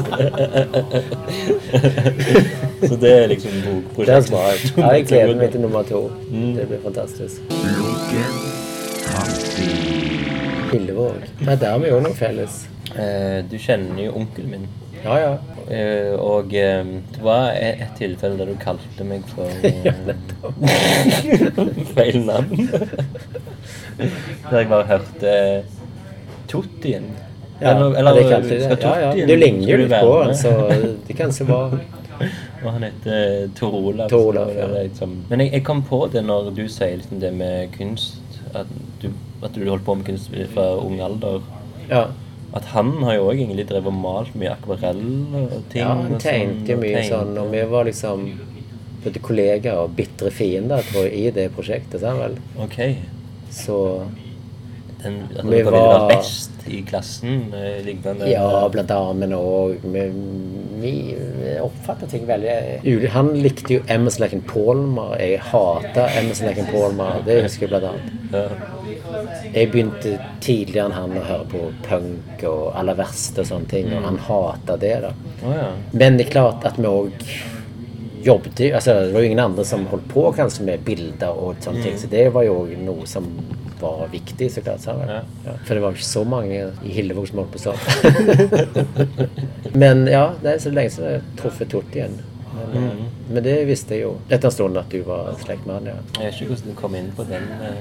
S2: Så det er liksom
S3: Det er
S2: bokprosjektet.
S3: Ja, jeg gleder meg til nummer to.
S2: Mm.
S3: Det blir fantastisk.
S1: Lunken kaffe.
S3: Nei, der har vi jo noe felles.
S2: Eh, Du kjenner jo onkelen min.
S3: Ja, ja.
S2: Uh, Og eh, det var et et tilfelle der du kalte meg for eh, feil navn. Der jeg bare hørte Tottien.
S3: Ja,
S2: Eller-
S3: eller, det kalte
S2: skal
S3: det. Ja, ja. Du ligner jo litt på han, så det kan se bra
S2: Og han heter Tor Olav.
S3: Tor Olav,
S2: det
S3: ja.
S2: liksom. Men jeg, jeg kom på det når du sier liksom det med kunst. At du, at du holdt på med kunst fra ung alder.
S3: Ja.
S2: At han har jo òg egentlig drevet og malt mye akvarell og ting.
S3: Ja, han
S2: og
S3: tegnte jo mye sånn, og vi var liksom både kollegaer og bitre fiender, tror jeg, i det prosjektet. Sant vel?
S2: Ok.
S3: Så
S2: den, at
S3: Vi var-
S2: være best i klassen? liknende. Lignende
S3: Ja, blant annet, men òg vi, vi oppfatta ting veldig. Han likte jo Emerson Lake Palmer. Jeg hata Emerson Lake Palmer. Det husker jeg blant annet.
S2: Ja.
S3: Jeg begynte tidligere enn han å høre på punk og aller verste og sånne ting, og han hata det. da.
S2: Ja.
S3: Men det er klart at vi òg jobbet jo- altså Det var jo ingen andre som holdt på kanskje med bilder og sånne ting, så det var jo òg noe som var viktig. så klart. Så,
S2: Ja.
S3: ja. For det var ikke så mange i Hillevåg som holdt på sånn. Men ja, det er så lenge siden jeg har truffet Torti igjen. Men, eh, men det visste jeg jo etter en stund at du var slekt med han, ja.
S2: Jeg vet ikke hvordan du kom inn på den. eh,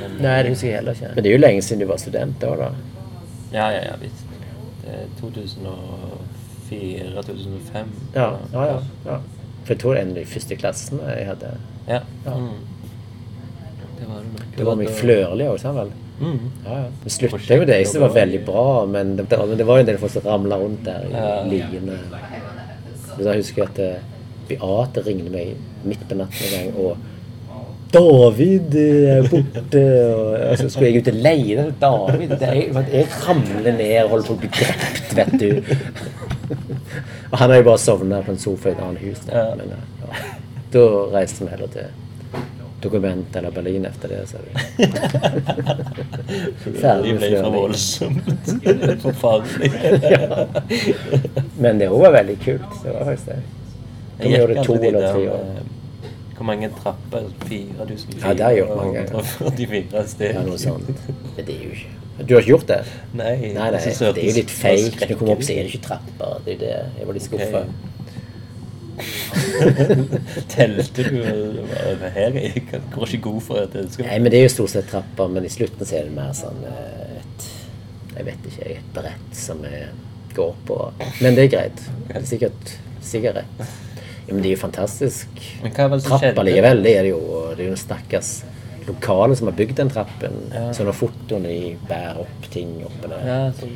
S2: Men,
S3: Nei, det husker jeg heller ikke. Men det er jo lenge siden du var student da, da.
S2: Ja, ja, ja, visst. Det er 2004-2005.
S3: Ja, ja, ja, ja. For jeg tror det er en av de første klassene jeg hadde.
S2: Ja.
S3: Ja.
S2: Mm. Det var det nok.
S3: Det var mye flørlig òg, sant vel?
S2: Mm.
S3: Ja, ja. Det slutta jo det. Jeg synes det var veldig bra, men det, men det var jo en del folk som ramla rundt der i
S2: Ja.
S3: liene. Men Da husker jeg at eh, Beate ringte meg midt på natten en gang og 'David er borte.' Og så skulle jeg ut og leie den David. Er, jeg ramler ned og holder på å bli drept, vet du. Og han har jo bare sovna på en sofa i et annet hus. Da. Men, eh, ja. da reiste vi heller til Dokument eller Berlin etter det. Så vi. Ferdig flørting.
S2: Forferdelig.
S3: Men det òg var veldig kult. Det var faktisk det.
S2: Jeg
S3: gjøre det to eller tre år?
S2: Hvor mange trapper? 4004?
S3: Ja, det har jeg gjort mange ganger. Ja, noe sånt. Men det er jo ikke Du har ikke gjort det?
S2: Nei,
S3: Nei, nei,
S2: jeg
S3: det er jo litt
S2: feil
S3: fake. Når du kommer opp, så er det ikke trapper. Det er det. Jeg var litt skuffa.
S2: Telte du eller her? Jeg går ikke god for at det skal
S3: Nei, men det er jo stort sett trapper, men i slutten så er det mer sånn eh, et Jeg vet ikke, et brett som jeg går på. Men det er greit. Det er sikkert, sikkert rett. Ja, men det er jo fantastisk.
S2: Hva er det
S3: det er det jo. og Det er jo stakkars lokale som har bygd den trappen.
S2: Ja.
S3: Så når fotoene de bærer opp ting oppe der.
S2: Ja.
S3: Så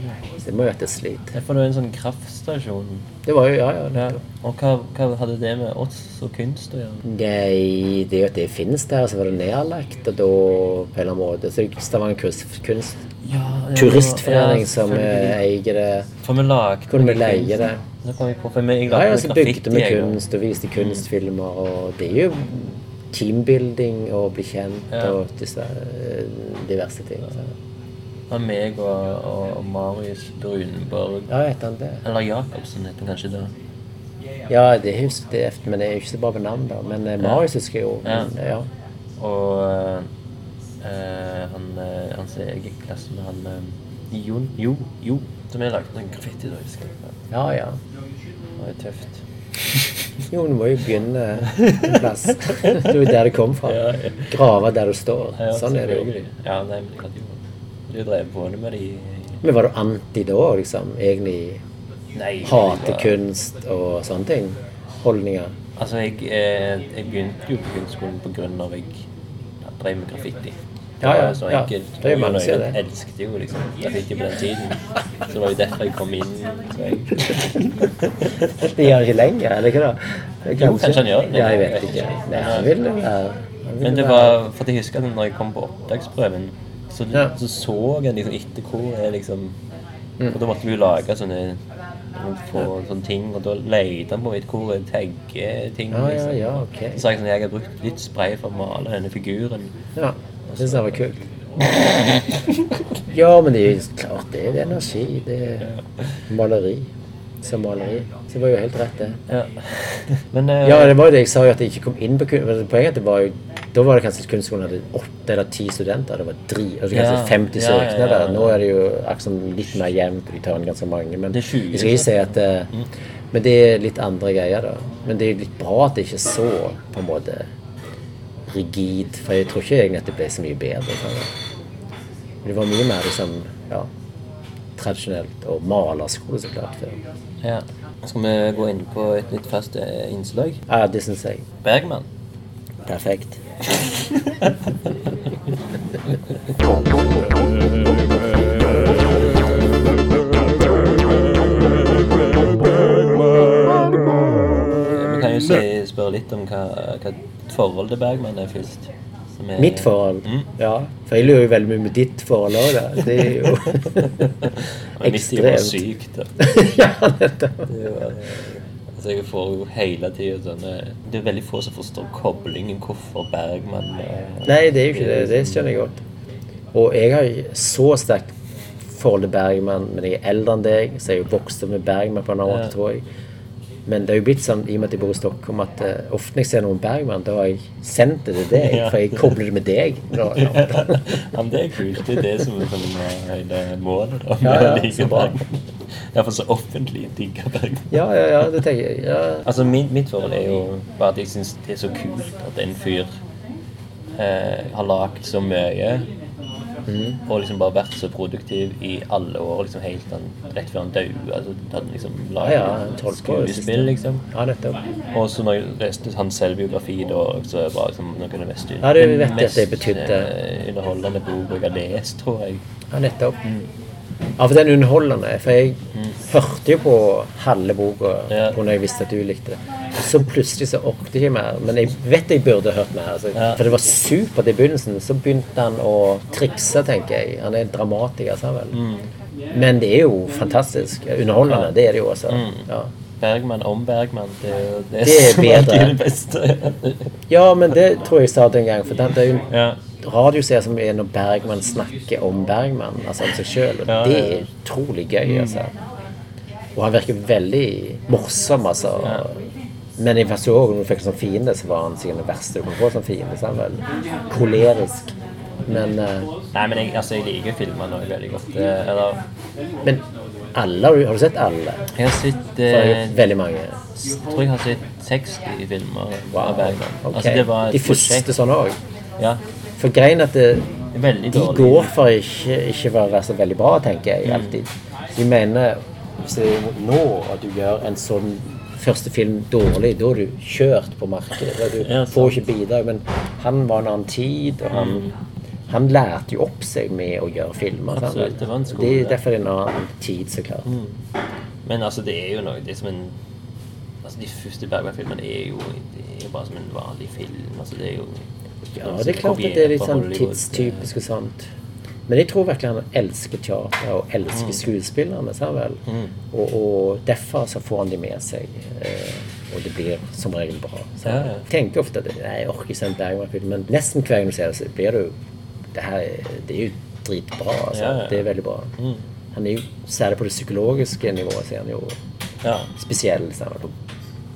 S3: det må jo være et slit.
S2: Det det er en sånn kraftstasjon.
S3: Det var jo, ja, ja.
S2: Ja. Og hva, hva hadde det med oss og kunst å gjøre?
S3: Nei, det er jo at det finnes der, så var det nedlagt, og da på en eller annen måte Så Stavanger kunst, kunst
S2: Ja,
S3: turistforening som eh, eier det.
S2: For vi lagde
S3: Kunne vi leie det?
S2: Nå kom vi på, for vi, jeg
S3: Ja,
S2: lagde
S3: ja,
S2: noe
S3: så bygde
S2: jeg,
S3: kunst og viste kunstfilmer, og det er jo teambuilding og bli kjent
S2: Ja.
S3: og disse eh, diverse ting. Så.
S2: Det meg og, og Marius Brunborg
S3: Ja, heter han det?
S2: Eller Jacobsen heter han kanskje da.
S3: Ja, det husker jeg, men det er jo ikke så bra på navn, da. Men eh, Marius husker jeg jo. Men, ja.
S2: Og eh, han, eh, han som jeg gikk i klasse med, han eh, Jon Jo, Jo, som jeg lagde en graffiti da, husker jeg.
S3: ja, ja.
S2: Det var tøft.
S3: Jo, du må jo begynne en plass. Det er jo der det kom fra. Grave der du står. Sånn er det jo.
S2: Ja, nei, men jeg hadde jo Du drev på med de
S3: Men var du anti da, liksom? Egentlig
S2: Nei.
S3: hate
S2: var-
S3: kunst og sånne ting? Holdninger?
S2: Altså, jeg, eh, jeg begynte jo på kunstskolen på grunn av jeg drev med graffiti.
S3: Ja, ja,
S2: Det var så
S3: ja.
S2: enkelt.
S3: Det er jo mange
S2: jeg
S3: gjør det.
S2: elsket jo liksom graffiti på den tiden. Så det var jo derfor jeg kom inn. Så jeg,
S3: Det gjør ikke lenger, eller ikke da?
S2: Jo, kanskje han gjør det.
S3: Ja, jeg vet ikke. Nei, han vil det være
S2: men det var for jeg husker at når jeg kom på opptaksprøven, så
S3: Ja.
S2: så, så jeg liksom etter hvor jeg liksom
S3: For
S2: Og da måtte vi jo lage sånne få sånne ting, og da leide han på mitt hvor jeg tagger ting. Liksom.
S3: Ja, ja,
S2: liksom.
S3: ja, ok.
S2: Så sa jeg sånn, jeg har brukt litt spray for å male denne figuren.
S3: Ja, det syns det var kult. Ja, men det er jo klart det er energi. Det er maleri. Som maleri. Så det var jo helt rett, det.
S2: Ja. Men uh,
S3: Ja, det var jo det jeg sa jo at jeg ikke kom inn på kunst. Poenget var jo Da var det kanskje kunstskolen hadde åtte eller ti studenter. Det var dri, altså kanskje
S2: Ja.
S3: 50
S2: Ja,
S3: søknader.
S2: ja.
S3: Nå er det jo akkurat litt mer jevnt, og de tar inn ganske mange. Men
S2: Det 20,
S3: jeg skal ikke si at eh, Men det er litt andre greier, da. Men det er litt bra at det ikke er så på en måte rigid. For jeg tror ikke egentlig at det ble så mye bedre. Sånn. Men det var mye mer liksom ja, tradisjonelt. Og malerskole, så klart. Før.
S2: ja. Skal vi gå inn på et nytt fast eh, innslag?
S3: Ja, det syns jeg.
S2: Bergman.
S3: Perfekt.
S2: Vi kan jo spørre litt om hva, hva forhold til Bergman er først. som er-
S3: Mitt forhold?
S2: Mm.
S3: Ja. For jeg lurer jo veldig mye med ditt forhold òg, da. Det er jo ekstremt.
S2: sykt. da.
S3: ja, nettopp.
S2: Det er eh, altså jeg får jo hele tida sånne Det er veldig få som forstår koblingen hvorfor Bergman eh,
S3: Nei, det er jo ikke det. Det skjønner jeg godt. Og jeg har jo så sterkt forhold til Bergman, men jeg er eldre enn deg, så jeg er jo vokst opp med Bergman på en annen måte, tror jeg. Men det er jo blitt sånn, i og med at jeg bor i Stockholm, at uh, ofte når jeg ser noen Bergman, da har jeg sendt det til deg, for jeg kobler det med deg. Da,
S2: ja, men det er kult. Det er det som er sånn, eh, hele målet. da, med
S3: Ja, ja,
S2: like. Bergman. Iallfall så offentlig digger Bergman.
S3: Ja, ja, ja, det tenker jeg. Ja.
S2: Altså, min, mitt forhold er jo bare at jeg syns det er så kult at en fyr eh, har lagd så mye.
S3: Mm.
S2: Og liksom bare vært så produktiv i alle år, liksom helt han, rett før han døde. Altså, hadde han liksom
S3: Ja,
S2: laget
S3: ja, siste.
S2: skuespill, liksom.
S3: Ja, nettopp.
S2: Og så når jeg leste hans selvbiografi, da så er det bare liksom, noe av det mest,
S3: Ja, det vet
S2: mest
S3: det betydde.
S2: eh, underholdende bok jeg har lest, tror jeg.
S3: Ja, nettopp. Ja, for den underholdende. For jeg hørte jo på halve boka
S2: Ja.
S3: når jeg visste at du likte det. Så plutselig så orket jeg ikke mer. Men jeg vet jeg burde hørt mer. Altså.
S2: Ja.
S3: For det var supert i begynnelsen. Så begynte han å trikse, tenker jeg. Han er dramatiker, sa vel. vel. Men det er jo fantastisk. Underholdende, det er det jo også. Ja.
S2: Bergman om Bergman, det er det,
S3: Det er bedre.
S2: er det beste.
S3: ja, men det tror jeg jeg sa det en gang. For det er jo
S2: ja.
S3: radioserier som er når Bergman snakker om Bergman, altså om seg sjøl. Og
S2: Ja,
S3: det
S2: ja, ja.
S3: er utrolig gøy, altså. Og han virker veldig morsom, altså. Men jeg så også, når du fikk en sånn fiende, så var han sikkert den verste du kunne få som fiende. Så han var kolerisk. Men, uh,
S2: Nei, men jeg, altså, jeg liker filmene òg veldig godt. Eh, Eller,
S3: men alle, har du- har du sett alle?
S2: jeg har sett eh,
S3: veldig mange.
S2: Jeg tror jeg har sett 60 filmer
S3: Wow.
S2: av Bergman.
S3: Okay.
S2: Altså, det var et
S3: De første
S2: sånne
S3: sånn òg.
S2: Ja,
S3: For greien at det,
S2: veldig
S3: De går for ikke, ikke å være så veldig bra, tenker jeg alltid. De mener hvis det er nå at du gjør en sånn første film dårlig, da er du kjørt på markedet. Du
S2: Ja,
S3: får ikke bidrag. Men han var en annen tid, og han, han lærte jo opp seg med å gjøre filmer.
S2: Absolutt, det var en skole.
S3: Det er derfor det er en annen tid, så klart.
S2: Men altså, det er jo noe Det er som en Altså, De første Bergman-filmene er jo det er bare som en vanlig film. Altså, det er jo
S3: Ja, det er klart at det er litt sånn tidstypisk og sånt. Men jeg tror virkelig han elsker teater og elsker skuespillerne. Mm. Og, og derfor så får han de med seg. Eh, og det blir som regel bra. Så
S2: Ja, ja.
S3: Jeg tenker ofte at nei, jeg orker ikke en Bergman-film, men nesten hver gang du ser det, så blir det jo Det her er- det er jo dritbra. Altså.
S2: Ja, ja.
S3: Det er veldig bra. Han er jo, Særlig på det psykologiske nivået så er han jo
S2: Ja.
S3: spesiell. han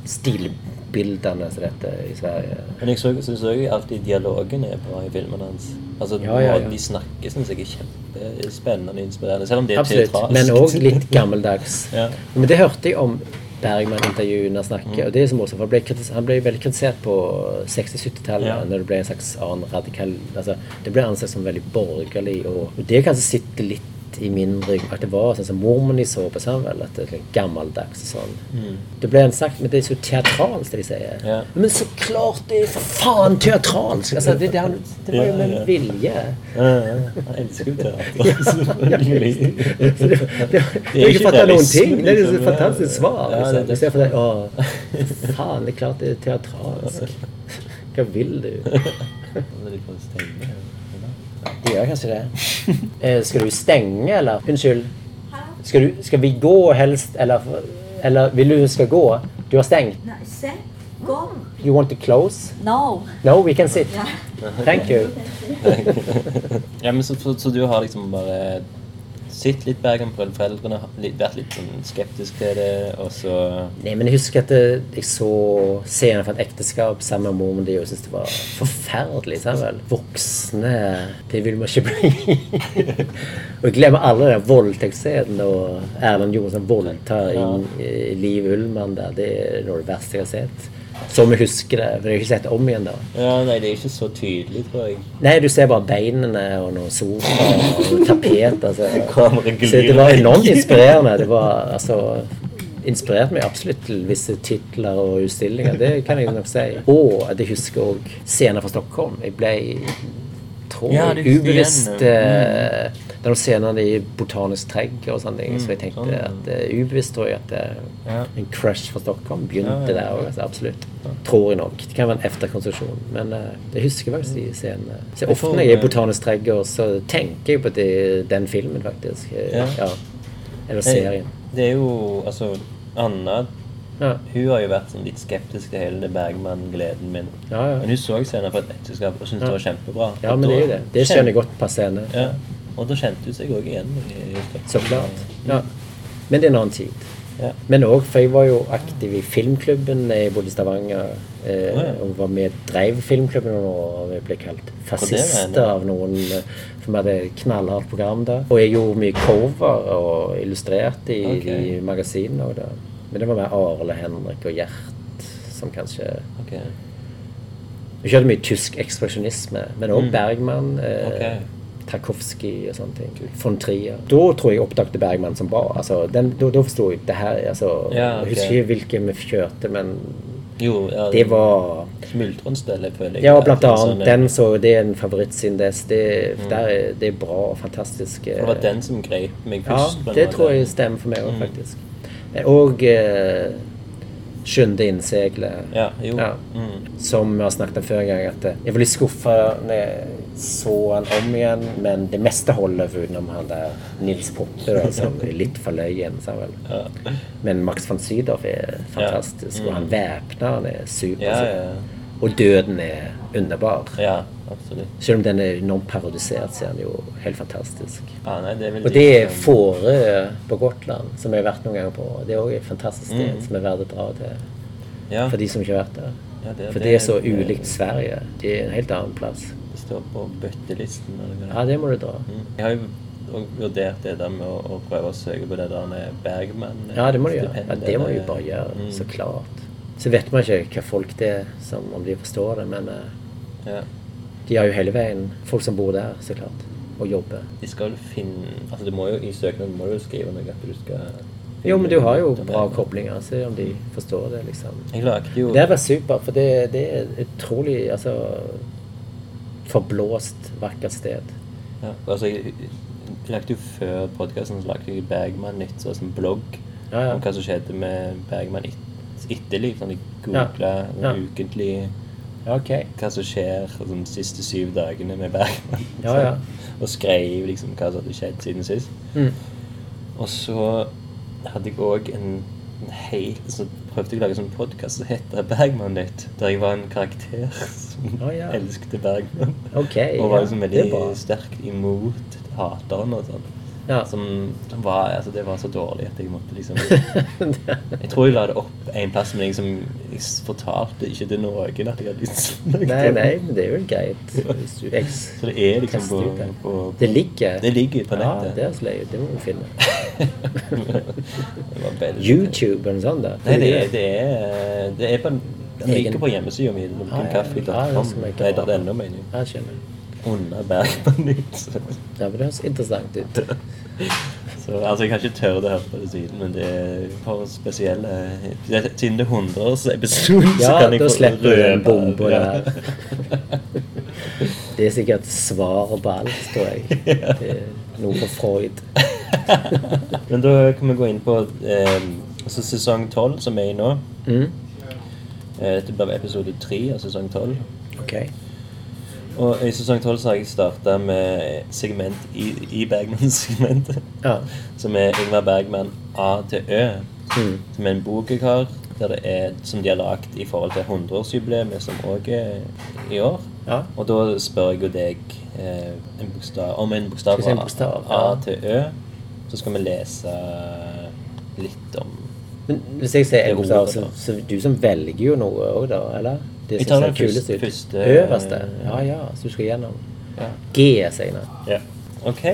S3: Stilbildene som dette i Sverige.
S2: Men jeg syns òg alltid dialogen er bra i filmene hans. Altså,
S3: Ja, ja, ja.
S2: De snakker, syns jeg er kjempespennende og inspirerende. Selv om det er
S3: Absolutt.
S2: teatralsk.
S3: Men òg litt gammeldags.
S2: Ja.
S3: Men det hørte jeg om Bergman-intervjuet når snakker, og det er så morsomt. for han ble veldig kritisert på 60-70-tallet
S2: Ja.
S3: når det ble en slags annen radikal altså, Det ble ansett som veldig borgerlig, og, og det kanskje sitter litt i min rygg at det var sånn som mormoren de så på sammen, at det er litt gammeldags og sånn. Det ble en sagt, men det er så teatralsk, det de sier.
S2: Mm. Ja.
S3: Men så klart det er for faen teatralsk! Altså, det, det, det var jo med vilje.
S2: Ja, ja. Jeg elsker jo teater.
S3: Det, det, det,
S2: Det er ikke
S3: fatta noen ting. Det er jo
S2: liksom.
S3: et fantastisk svar. Liksom.
S2: det er det.
S3: I for det Å, faen, det er klart det er teatralsk. Hva vil du?
S2: Det
S3: gjør kanskje det. Eh, skal du stenge, eller? Unnskyld. Skal, du, skal vi gå helst, eller, eller vil du vi skal gå? Du har stengt.
S5: Nei, se. Gå.
S3: You want to close?
S5: No.
S3: No, we can sit.
S5: Ja.
S3: Thank you.
S2: Ja, men så, så, så du har liksom bare sett litt Bergen på foreldrene, har litt, vært litt sånn skeptisk til det, og så
S3: Nei, men jeg husker at eh, jeg så serien fra et ekteskap sammen med moren din og syntes det var forferdelig. Sammen. Voksne Det vil man ikke bli. og jeg glemmer alle den voldtektsscenen og Erlend Johnsen voldtar inn i Liv Ullmann der. Det er noe av det verste jeg har sett. Som vi husker det. For er jo ikke sett om igjen da.
S2: Ja, nei, det er ikke så tydelig, tror jeg.
S3: Nei, du ser bare beinene og noen sofa og tapet. Altså. Så det var enormt inspirerende. Det var altså Inspirerte meg absolutt til visse titler og utstillinger. Det kan jeg nok si. Og at jeg husker òg scener fra Stockholm. Jeg ble tror jeg,
S2: ja,
S3: ubevisst eh, Det er noen scener i Botanisk tregg og sånne ting, så jeg tenkte
S2: sånn.
S3: at uh, ubevisst tror jeg at
S2: Ja.
S3: en crush for Stockholm begynte
S2: Ja, ja.
S3: der òg. Altså, absolutt. Tror jeg nok. Det kan være en efterkonstruksjon. Men uh, jeg husker faktisk de scenene. Så
S2: Jeg
S3: ofte når jeg er i Botanisk tregg, så tenker jeg på det, den filmen, faktisk. Eh,
S2: Ja.
S3: ja. Eller serien.
S2: Det er jo Altså, Anna
S3: Ja.
S2: hun har jo vært sånn litt skeptisk til hele det Bergman-gleden min.
S3: Ja, ja.
S2: Men hun så scenen for et ekteskap og syntes det var kjempebra.
S3: ja, men det er jo det. Det skjønner jeg godt på scenen.
S2: Og da kjente hun seg òg igjen.
S3: Så klart. Ja. Men det er en annen tid.
S2: Ja.
S3: Men òg, for jeg var jo aktiv i filmklubben jeg bodde i Stavanger. Eh,
S2: ja.
S3: Og var med drev filmklubben og vi ble kalt fascister av noen. eh, For vi hadde knallhardt program da. Og jeg gjorde mye cover og illustrerte i
S2: okay.
S3: i magasinene. Da. Men det var med Arle, Henrik og Gjert som kanskje
S2: okay.
S3: Vi kjørte mye tysk ekspresjonisme, men òg
S2: Mm.
S3: Bergman. Eh,
S2: Ok.
S3: Tarkovskij og sånne ting. Von Trier. Da tror jeg jeg oppdaget Bergman som bra. Altså, den, da, da forsto jeg det her altså,
S2: Ja, okay.
S3: Jeg husker ikke hvilke vi kjørte, men
S2: Jo, ja,
S3: det var
S2: Smultronstellet, føler jeg.
S3: Ja, blant
S2: er
S3: annet
S2: sånn-
S3: den, så det er en favoritt det. Det, der er, det er bra og fantastisk. eh,
S2: Det var den som grep meg først. Ja,
S3: det tror jeg stemmer for meg òg,
S2: Mm.
S3: faktisk. Og eh, Skjønne innseglet.
S2: Ja, jo.
S3: Ja.
S2: Mm.
S3: Som vi har snakket om før en gang, at eh, jeg var litt skuffa jeg så han om igjen, men det meste holder utenom han der Nils Poppe, som er litt for løyen, sa vel.
S2: Ja.
S3: Men Max von Sydow er fantastisk,
S2: Ja. Mm.
S3: og han væpner, han er super.
S2: Ja, ja, ja.
S3: Og døden er underbar. Selv om den er enormt parodisert, så er han jo helt fantastisk.
S2: Ja, nei, det
S3: Og det er
S2: um,
S3: Fårö på Gotland, som jeg har vært noen ganger på. Det er òg et fantastisk sted
S2: Mm.
S3: som er verdt å dra til
S2: ja,
S3: for de som ikke har vært der.
S2: Ja, det,
S3: For det er så ulikt Sverige. Det er en helt annen plass.
S2: Det står på bøttelisten. Eller
S3: Ja, det må du dra.
S2: Mm. Jeg har jo vurdert det der med å, å prøve å søke på det der med Bergman.
S3: Ja, det må du gjøre. Ja, det må du bare gjøre.
S2: Mm.
S3: Så klart. Så vet man ikke hva folk det er, som, om de forstår det, men eh,
S2: Ja.
S3: de har jo hele veien folk som bor der, så klart, og jobber.
S2: De skal finne Altså, du må jo i søknaden må du jo skrive noe at du skal
S3: Jo, men du har jo bra koblinger, se om de forstår det, liksom.
S2: Jeg lagde jo
S3: Det var supert, for det, det er et utrolig altså, forblåst, vakkert sted.
S2: ja, altså, jeg, lagde jo Før podkasten lagde jeg Bergman nytt, så en blogg
S3: Ja, ja.
S2: om hva som skjedde med Bergman et, etterliv. Sånn, jeg googla
S3: Ja.
S2: ukentlig
S3: okay.
S2: hva som skjer sånn, de siste syv dagene med Bergman.
S3: Ja, ja.
S2: og skrev liksom hva som hadde skjedd siden sist.
S3: Mm.
S2: Og så hadde jeg òg en, en hel Så prøvde jeg å lage en sånn podkast som heter Bergman Nytt, der jeg var en karakter som
S3: oh, ja.
S2: elsket Bergman.
S3: Okay,
S2: og var liksom veldig sterkt imot hateren og sånn.
S3: Ja.
S2: Som var Altså, det var så dårlig at jeg måtte liksom Jeg tror jeg la det opp en plass, men jeg, liksom, jeg fortalte ikke til noen at jeg hadde lyst til det
S3: Nei, nei, men det er jo greit. Hvis du
S2: Så det er liksom på,
S3: det.
S2: på, på
S3: Det ligger.
S2: Det ligger på
S3: Ja,
S2: nettet.
S3: det er så. Det må vi finne.
S2: det
S3: YouTube eller noe sånt Da.
S2: Nei, det er, det er, det er på
S3: Egen-
S2: ligger på hjemmesida mi.
S3: Ah, ja. Ja, det ja,
S2: Nei, det er ennå, mener jeg.
S3: Ja, skjønner.
S2: Under Nytt.
S3: Ja, men det høres interessant ut.
S2: Så, altså, jeg har ikke tørt å høre på det siden, men det er for spesielle det- Siden det er 100 episode, så
S3: Ja,
S2: kan jeg
S3: da slipper du en
S2: bombe
S3: der. Det er sikkert svar på alt, tror jeg. Det er noe for Freud.
S2: Men da kan vi gå inn på eh, altså sesong 12, som er i nå.
S3: Mm.
S2: Eh, Dette blir episode 3 av sesong 12.
S3: Ok.
S2: Og i sesong 12 så har jeg starta med segment i, i Bergman-segmentet.
S3: Ja.
S2: Som er Ingvar Bergman A til Ø.
S3: Mm.
S2: Som er en bok jeg har, er, som de har lagd i forhold til 100-årsjubileet, som òg er i år.
S3: Ja.
S2: Og da spør jeg jo deg eh, en bokstav, om en bokstav fra A
S3: ja.
S2: til Ø. Så skal vi lese litt om
S3: Men hvis jeg sier en bokstav, så, så du som velger jo noe òg, da? Eller? Det
S2: Jeg tar
S3: ser
S2: den
S3: kulest ut.
S2: første-
S3: Øverste? Ja ja, så du skal gjennom.
S2: ja.
S3: G, sier jeg.
S2: Ja. Ok.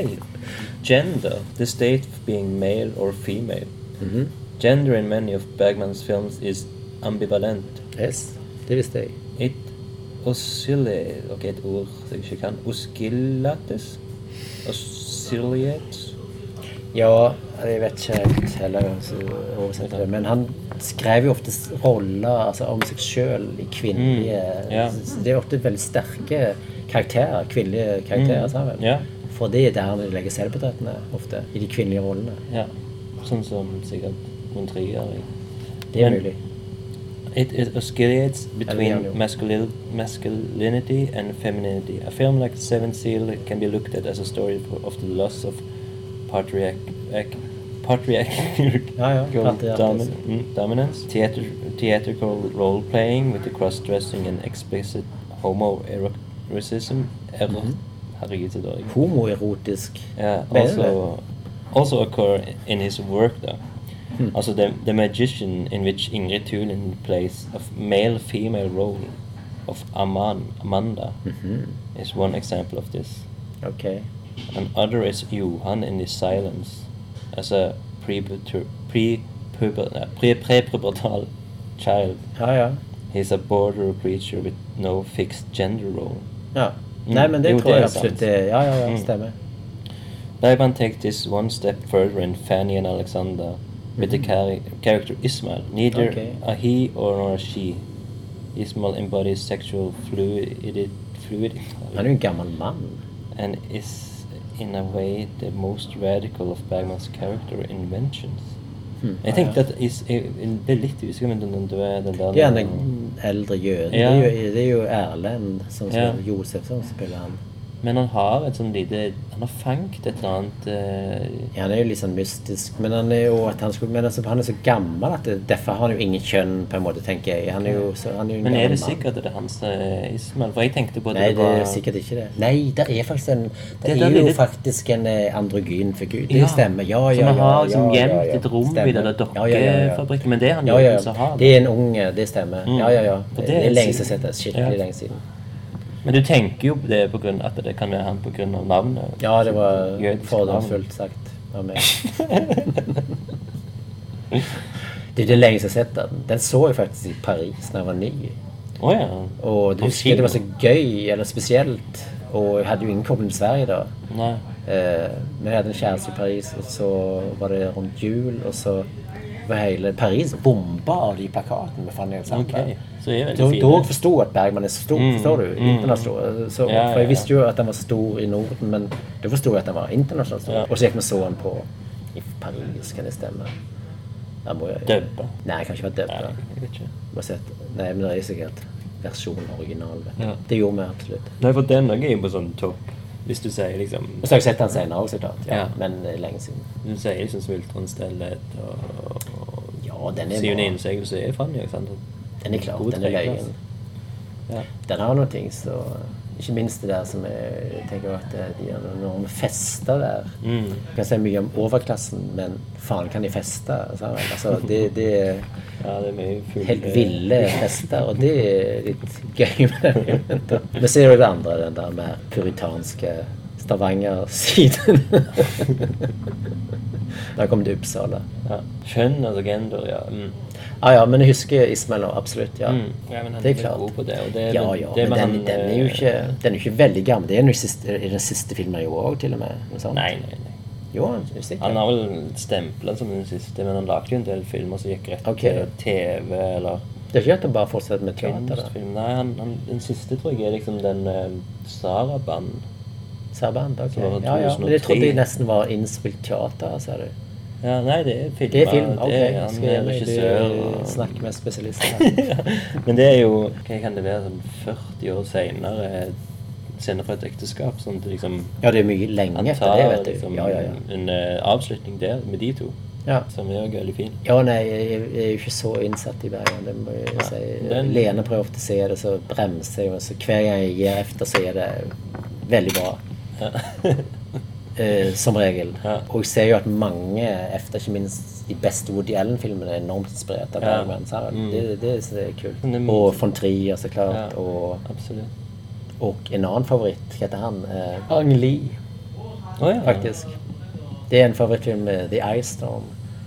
S2: Gender. The state of being male or female.
S3: Mhm.
S2: Gender in many of Bergmans films is ambivalent.
S3: Yes, det visste jeg.
S2: It oscillates. Ok, et ord jeg ikke kan. Oscillates? Oscillate?
S3: Ja, jeg vet ikke helt heller oversette det. Men han skrev jo ofte roller altså, om seg sjøl i kvinnelige
S2: Mm,
S3: yeah. Det er ofte veldig sterke karakterer. Kvinnelige karakterer. Mm. han vel? For det er der de legger selvportrettene ofte. I de kvinnelige rollene.
S2: Ja. Sånn som sikkert Montrier.
S3: Det er
S2: Men-
S3: mulig.
S2: It, is oscillates between
S3: ja.
S2: masculinity and femininity. A film like Seven Seal can be looked at as a story of the loss of patriarch, patriarchal
S3: Ja, ja, patriarchal.
S2: domin, mm, dominance, theater, theatrical role playing with the cross dressing and explicit homoeroticism. Ero,
S3: Mhm.
S2: Herregud, så dårlig.
S3: Homoerotisk.
S2: Yeah, also, also occur in his work though.
S3: Hmm.
S2: Also, the, the magician in which Ingrid Thulin plays a male-female role of Aman, Amanda
S3: Mhm.
S2: is one example of this.
S3: Ok.
S2: Another is Johan in the silence as a prepuber, prepuber, uh, pre prepubertal child.
S3: Ja, ja.
S2: He's a border creature with no fixed gender role.
S3: ja.
S2: Mm.
S3: Nei, men det
S2: Jo,
S3: tror
S2: det
S3: jeg
S2: er
S3: absolutt
S2: sant.
S3: det Ja, ja, ja,
S2: Mm.
S3: stemmer.
S2: Bergman takes this one step further in Fanny and Alexander with the char- character Ismail. Neither
S3: Okay.
S2: a he or nor a she. Ismail embodies sexual fluidity, fluidity
S3: Han er jo en gammel mann.
S2: and is in a way the most radical of Bergmans character inventions.
S3: Hmm.
S2: Jeg tenkte at is, jeg, jeg ble litt usikker, men den, du er den der
S3: Det er den eldre jøden.
S2: Ja.
S3: Det, er jo, det er jo Erlend som
S2: Ja.
S3: spiller Josef spiller han.
S2: Men han har et sånn lite Han har fanget et eller annet eh,
S3: Ja, han er jo litt sånn mystisk, men han er jo han, skulle, men altså, han er så gammel at det, derfor har han jo ingen kjønn, på en måte, tenker jeg. Han er jo, så, han er jo en
S2: Men er det sikkert det er hans eh, Ismael? For jeg tenkte på at
S3: Nei, det
S2: var
S3: er sikkert ikke det. Nei, det er faktisk en Det,
S2: Det
S3: er, jo
S2: lille-
S3: faktisk en eh, androgyn figur. Det
S2: Ja,
S3: stemmer. Ja, ja,
S2: Som
S3: ja.
S2: han har
S3: ja,
S2: liksom
S3: ja,
S2: gjemt
S3: ja.
S2: et rom
S3: Stemmer.
S2: i denne dokkefabrikken. Men det er han
S3: Ja,
S2: jo
S3: ja.
S2: som har
S3: Det er en unge, det stemmer.
S2: Mm.
S3: Ja, ja, ja. Det,
S2: det er
S3: lenge
S2: siden-
S3: det. Skikkelig
S2: Ja.
S3: lenge siden.
S2: Men du tenker jo det på grunn at det kan være han pga. navnet?
S3: Ja, det var fordomsfullt sagt av meg. det er jo lenge siden jeg har sett den. Den så jeg faktisk i Paris da jeg var ny.
S2: Oh, ja.
S3: Og du husker det var så gøy, eller spesielt. Og jeg hadde jo ingen kobling til Sverige da.
S2: Nei.
S3: Eh, men jeg hadde en kjæreste i Paris, og så var det rundt jul, og så var hele Paris bomba av de plakatene med Fanny Ensemble.
S2: Okay.
S3: Dog,
S2: fine.
S3: forsto at Bergman er så stor,
S2: Mm,
S3: forstår du?
S2: mm.
S3: Internasjonalt. Så,
S2: Ja,
S3: For jeg visste jo at den var stor i Norden, men da forsto jeg at den var internasjonalt stor.
S2: Ja.
S3: Og så gikk vi så den på i Paris, kan det stemme? Må jeg. Nei, jeg kan ikke være
S2: Nei, vet ikke.
S3: Nei, men det er sikkert versjonen original.
S2: Ja.
S3: Det gjorde vi absolutt.
S2: Nei, for den er jo på sånn topp. Hvis du sier liksom
S3: Og så har jeg sett den senere også, så klart. Ja.
S2: Ja.
S3: Men er lenge siden.
S2: Du sier liksom Smultron og, og,
S3: og den er
S2: Syvende innsegelse er.
S3: Den er klar, den er løyen.
S2: Ja.
S3: Den har noen ting, så Ikke minst det der som jeg tenker at eh, de har noen fester der.
S2: Mm.
S3: Jeg kan si mye om overklassen, men faen kan de feste? Altså, det, det er
S2: ja, det er
S3: helt ville fester, og det er litt gøy med det. Men så er det det andre, den der mer puritanske Stavanger-siden. da kom det Uppsala.
S2: Ja. Kjønn, altså legender, ja. Mm.
S3: Ja, ja, men jeg husker Ismail nå, absolutt. ja.
S2: Mm. ja men han
S3: Det er klart.
S2: god på det. Og det
S3: Ja, ja,
S2: det
S3: men den,
S2: han,
S3: den er jo
S2: eh,
S3: ikke, den er ikke veldig gammel. Det er den, siste, den siste filmen jo gjorde òg, til og med.
S2: Nei, nei, nei.
S3: Jo, han.
S2: Han har vel stempla som den siste, men han lagde jo en del filmer som gikk rett
S3: okay.
S2: til TV eller
S3: Det er ikke at han bare fortsetter med teater.
S2: Nei, han, han, den siste tror jeg er liksom den uh, Saraband.
S3: Særband, ok.
S2: Det
S3: Ja, ja. Men jeg trodde det nesten var innspilt teater, sa du.
S2: Ja, nei, det er film.
S3: Det er film, ok.
S2: Det er, han
S3: Skal jeg
S2: regissør.
S3: snakke med spesialister?
S2: Men det er jo Hva kan det være sånn 40 år seinere Senere fra et ekteskap? Sånn at det liksom
S3: Ja, det er mye lenge
S2: Han
S3: etter det, vet du.
S2: liksom
S3: Ja, ja, ja.
S2: en eh, avslutning der med de to,
S3: ja.
S2: som er veldig fin.
S3: Ja, nei, jeg jeg er jo ikke så innsatt i Bergen, det må jeg
S2: Ja,
S3: si.
S2: den-
S3: Lene prøver ofte å se det, så bremser jeg, og så hver gang jeg gir efter, så er det veldig bra. Eh, som regel. Og jeg ser jo at mange efter, ikke minst de beste Woody Allen-filmene, er enormt inspirert av Bergman.
S2: Mm.
S3: Det, det det, er kult. Og von Trier, så klart. Og, og en annen favoritt, heter han? Eh, Ang Lee,
S2: oh,
S3: faktisk. Det er en favorittfilm The Ice Storm.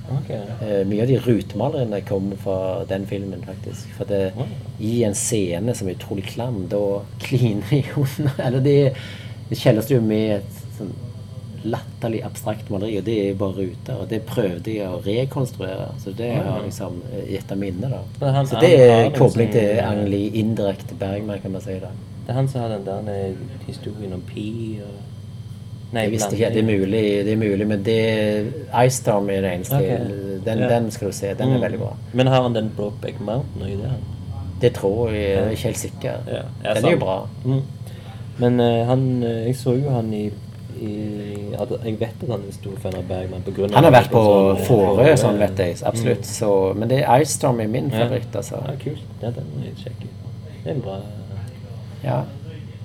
S2: Okay.
S3: Uh, mye av de rutemalerne kommer fra den filmen, faktisk. For det,
S2: Wow.
S3: i en scene som er utrolig klam, da kliner de under Eller det, det kjelles jo med et sånn latterlig abstrakt maleri, og det er bare ruter. Og det prøvde jeg å rekonstruere. Så det har liksom eh, gitt av minne, da.
S2: Han-
S3: så det er kobling til Ang Lee, indirekte Bergman, kan man si. da.
S2: Det er han som har den der eh, historien om Pi og Nei,
S3: Jeg visste
S2: ikke
S3: ikke. Det er mulig, det er mulig men det Ice Storm er det eneste.
S2: Okay.
S3: Den,
S2: Ja.
S3: den skal du se. Den er
S2: Mm.
S3: veldig bra.
S2: Men har han den Brokeback Mountain i det?
S3: Det tror jeg. Jeg er ikke helt sikker.
S2: Ja, ja,
S3: Den er jo bra.
S2: Mm. Men eh, han eh, Jeg så jo han i, i Jeg vet at han er stor fan av Bergman på grunn av
S3: Han har vært på
S2: sånn, eh,
S3: Fårö,
S2: Fårö.
S3: sånn vet jeg. Absolutt. Så, men det er Ice Storm er min favoritt, altså.
S2: Ja, kult. Ja, den må jeg sjekke. Det er en bra
S3: Ja,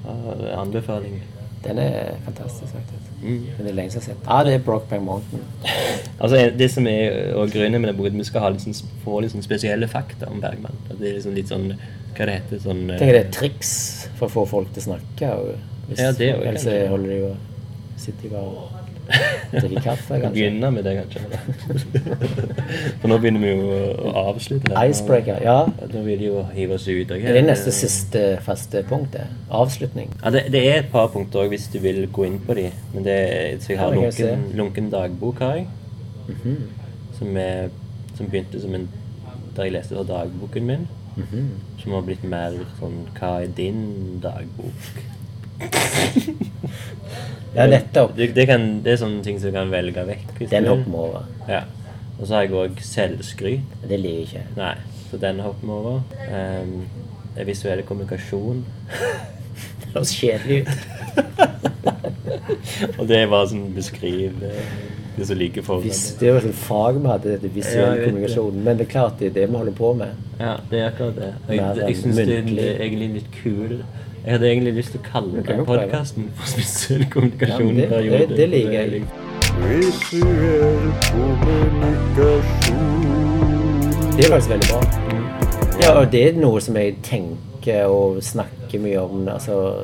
S2: eh, anbefaling.
S3: Den er fantastisk, faktisk.
S2: Mm.
S3: Men det er lenge siden jeg har sett. Ja, det er Brokeback Mountain.
S2: Altså, det som er og grunnen med det boken, vi skal ha litt sånn, få litt sånn spesielle fakta om Bergman. At Det er liksom litt sånn Hva det heter sånn eh,
S3: Jeg tenker det er triks for å få folk til å snakke. Og hvis,
S2: Ja, det er jo
S3: Ellers holder de jo Sitter de bare og drikker kaffe,
S2: Kan
S3: kanskje.
S2: begynne med det, kanskje. For nå begynner vi jo å avslutte det.
S3: Icebreaker. Ja.
S2: Nå vil de jo hive oss ut. Okay?
S3: Det er neste siste faste punkt, det. Avslutning.
S2: Ja, det, det er et par punkter også, hvis du vil gå inn på de. Men det så jeg har
S3: Ja,
S2: lunken, lunken dagbok, har jeg.
S3: Mhm.
S2: som, er, som begynte som en Da jeg leste dagboken min.
S3: Mhm.
S2: Som har blitt mer sånn Hva er din dagbok?
S3: Ja, nettopp.
S2: Det, det, kan, det er sånne ting som du kan velge vekk.
S3: Den hopper vi over.
S2: Ja. Og så har jeg òg selvskryt.
S3: Det liker jeg ikke.
S2: Nei, så den hopper vi over. Um, det er visuell kommunikasjon.
S3: Det høres kjedelig ut.
S2: Og det er bare sånn beskriv eh, det som ligger foran.
S3: Det jo sånn fag vi hadde, dette visuell
S2: ja,
S3: kommunikasjon. Men det er klart det er det vi holder på med.
S2: Ja, det er akkurat det. Jeg, Jeg,
S3: jeg
S2: syns det er egentlig litt kul Jeg hadde egentlig lyst til å kalle
S3: den
S2: podkasten for spesiell kommunikasjon.
S3: Ja, det- det- det liker jeg.
S4: Visuell kommunikasjon.
S3: Det er faktisk veldig bra. Ja, og det er noe som jeg tenker og snakker mye om. Altså,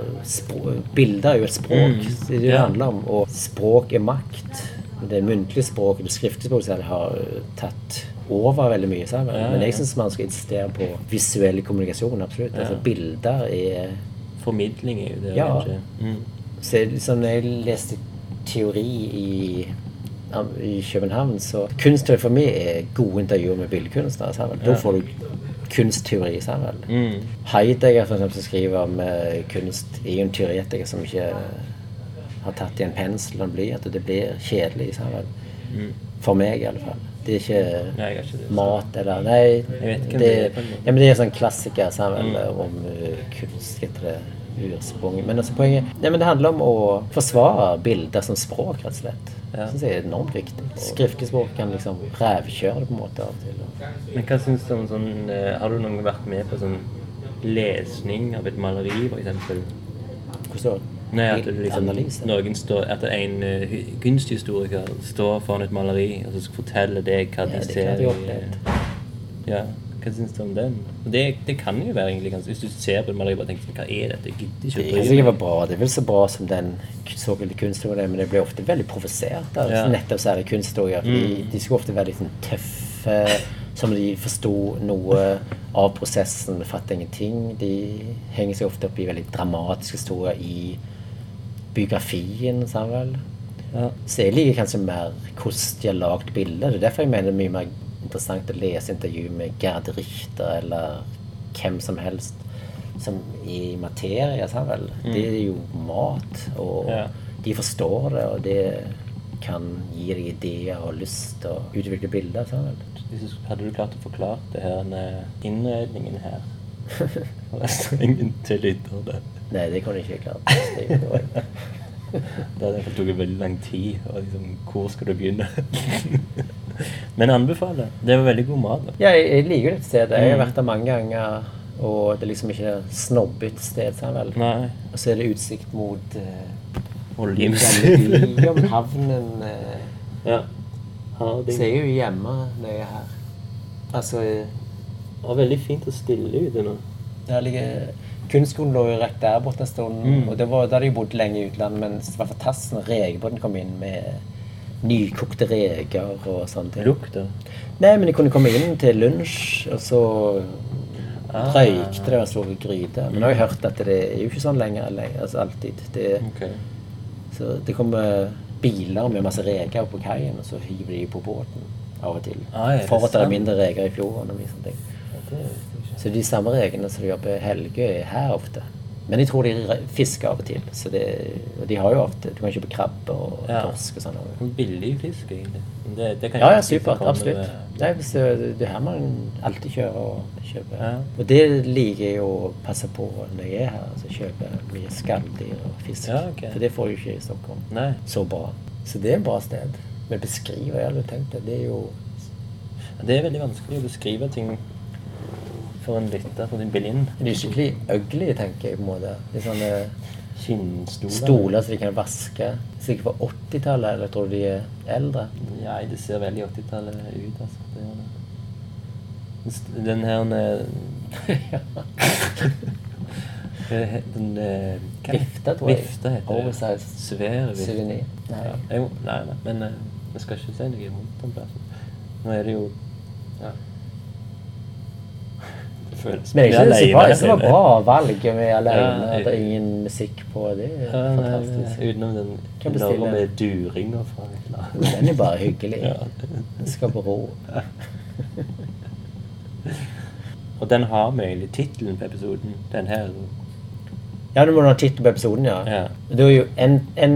S3: bilder er jo et språk.
S2: Mm.
S3: Det det handler om. Og språk er makt. Det muntlige språket, det skriftlige språket, har tatt over veldig mye. sammen. Men jeg syns man skal insistere på visuell kommunikasjon. absolutt. Altså, bilder er
S2: Formidling er jo det.
S3: Ja.
S2: Mm.
S3: Så liksom, når jeg leste teori i, i København, så Kunstteori for meg er gode intervjuer med billedkunstnere. Ja. Da får du kunstteori.
S2: Mm.
S3: Heidegger for eksempel, som skriver om eh, kunst, er jo en teoretiker som ikke har tatt i en pensel og en blyant, det blir kjedelig.
S2: Mm.
S3: For meg, i alle fall. Det er ikke
S2: Nei, ikke det.
S3: mat eller Nei,
S2: det måte.
S3: ja, men det er en sånn klassiker sammen,
S2: Mm.
S3: om uh, kunst heter det ursprung. Men altså poenget ja, men det handler om å forsvare bilder som språk, rett og slett.
S2: Ja.
S3: Det synes jeg er enormt viktig. Skriftlig kan liksom rævkjøre det på en måte av og til.
S2: Men hva syns du om sånn Har du noen vært med på sånn lesning av et maleri, f.eks.?
S3: Hvordan da?
S2: Nei, at liksom, noen står, at en uh, kunsthistoriker står foran et maleri og så fortelle deg hva de
S3: det er
S2: ser
S3: opplevd.
S2: Ja, hva syns du om den? Det, det kan jo være egentlig ganske Hvis du ser på et maleri og bare tenker sånn, hva er dette? Jeg gidder ikke
S3: Det
S2: å bry meg.
S3: var bra. Det er vel så bra som den såkalte kunsthistorien, men det blir ofte veldig provosert av
S2: Ja.
S3: nettopp særlig kunsthistorier.
S2: Mm.
S3: de skal ofte være litt sånn tøffe, som de forsto noe av prosessen, fatter ingenting. De henger seg ofte opp i veldig dramatiske historier i biografien, sa han vel.
S2: Ja.
S3: Så jeg liker kanskje mer hvordan de har lagd bilder. Det er derfor jeg mener det er mye mer interessant å lese intervju med Gerd Richter eller hvem som helst som i materie. sa han vel. Det er jo mat, og
S2: Ja.
S3: de forstår det, og det kan gi deg ideer og lyst å utvikle bilder. sa han vel.
S2: Hadde du klart å forklare det her innredningen her? Restauranten til lytter det.
S3: Nei, det kan jeg ikke å tror.
S2: Det hadde iallfall tatt veldig lang tid. Og liksom, hvor skal du begynne? Men anbefaler. Det var veldig god mat.
S3: Ja, jeg, jeg liker dette stedet. Jeg har
S2: Mm.
S3: vært der mange ganger, og det er liksom ikke et snobbete sted. sa vel.
S2: Nei.
S3: Og så er det utsikt mot uh,
S2: Oljeindustrien.
S3: Ja, havnen eh,
S2: Ja. Harding.
S3: Så jeg er jo hjemme når jeg er her. Altså eh,
S2: Det var veldig fint og stille ute nå.
S3: Der ligger Kunstskolen lå jo rett der borte en stund.
S2: Mm.
S3: Og det var, da hadde jeg bodd lenge i utlandet, men det var fantastisk når rekebåten kom inn med nykokte reker og sånne ting.
S2: Lukter?
S3: Nei, men jeg kunne komme inn til lunsj, og så
S2: Ah.
S3: røykte det og slo gryte. Men nå har jeg hørt at det er jo ikke sånn lenger, altså alltid. Det,
S2: okay.
S3: så det kommer biler med masse reker på kaien, og så hiver de på båten av og til.
S2: Ah, ja,
S3: For at det er mindre reker i fjorden og mye sånne ting.
S2: Ja, det jeg.
S3: Så de samme reglene som de jobber Helge er her ofte. Men jeg tror de fisker av og til. Så det, og de har jo ofte Du kan kjøpe krabbe og
S2: Ja.
S3: torsk og sånn.
S2: Billig fisk, egentlig. Det, det kan
S3: Ja, ja, supert. Absolutt. Nei, det, det er her man alltid kjører og kjøper.
S2: Ja.
S3: Og det liker jeg å passe på når jeg er her. Altså kjøpe mye skalldyr og fisk.
S2: Ja, okay.
S3: For det får du ikke i Stockholm.
S2: Nei.
S3: Så bra. Så det er et bra sted. Men beskrive, jeg hadde tenkt det. Det er jo
S2: Det er veldig vanskelig å beskrive ting for en lytter, for en blind. De
S3: Det er skikkelig ugly, tenker jeg på en måte. Det er sånne
S2: Kinnstoler.
S3: stoler som de kan vaske. Sikkert fra 80-tallet, eller tror du de er eldre?
S2: Nei, det ser veldig 80-tallet ut, altså. Det gjør det. Den st- Den her eh, Den er... hva-
S3: Vifte, tror jeg.
S2: Vifte heter det.
S3: Oversized
S2: Svær vifte.
S3: souvenir. Nei.
S2: Ja, jo, nei, nei, men eh, vi skal ikke si noe vondt den plassen. Nå er det jo ja. Føles
S3: Men ikke bra.
S2: her
S3: Det var bra valg med alene.
S2: Ja,
S3: det er ingen musikk på. Det er
S2: Ja, nei,
S3: fantastisk.
S2: Utenom den enorme duringa fra.
S3: Den er bare hyggelig.
S2: Ja.
S3: Den skal bero. ro.
S2: Og den har vi egentlig tittelen på episoden. Den her.
S3: Ja, du må ha tittel på episoden, ja.
S2: Ja.
S3: Det er jo en, en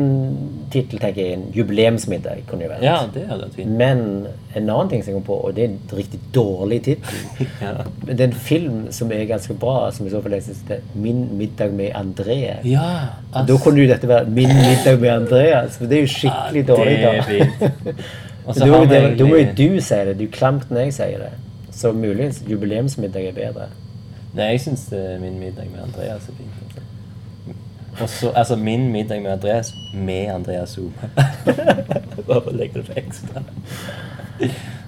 S3: tittel tenker jeg en jubileumsmiddag kunne jo vært.
S2: Ja, det hadde vært fint.
S3: Men en annen ting som jeg kom på, og det er en riktig dårlig tittel
S2: Ja.
S3: Det er en film som er ganske bra, som i så fall jeg synes det er 'Min middag med André'.
S2: Ja,
S3: ass. Da kunne jo dette være 'Min middag med Andreas', for det er jo skikkelig
S2: Ja,
S3: dårlig.
S2: det er
S3: da. Da må
S2: vi
S3: da må jo
S2: egentlig-
S3: du si det. Du er klamt når jeg sier det. Så muligens jubileumsmiddag er bedre.
S2: Nei, jeg syns min middag med Andreas er fint. Og så, altså min middag med Andreas med Andreas Zoom. Bare for å legge det på ekstra.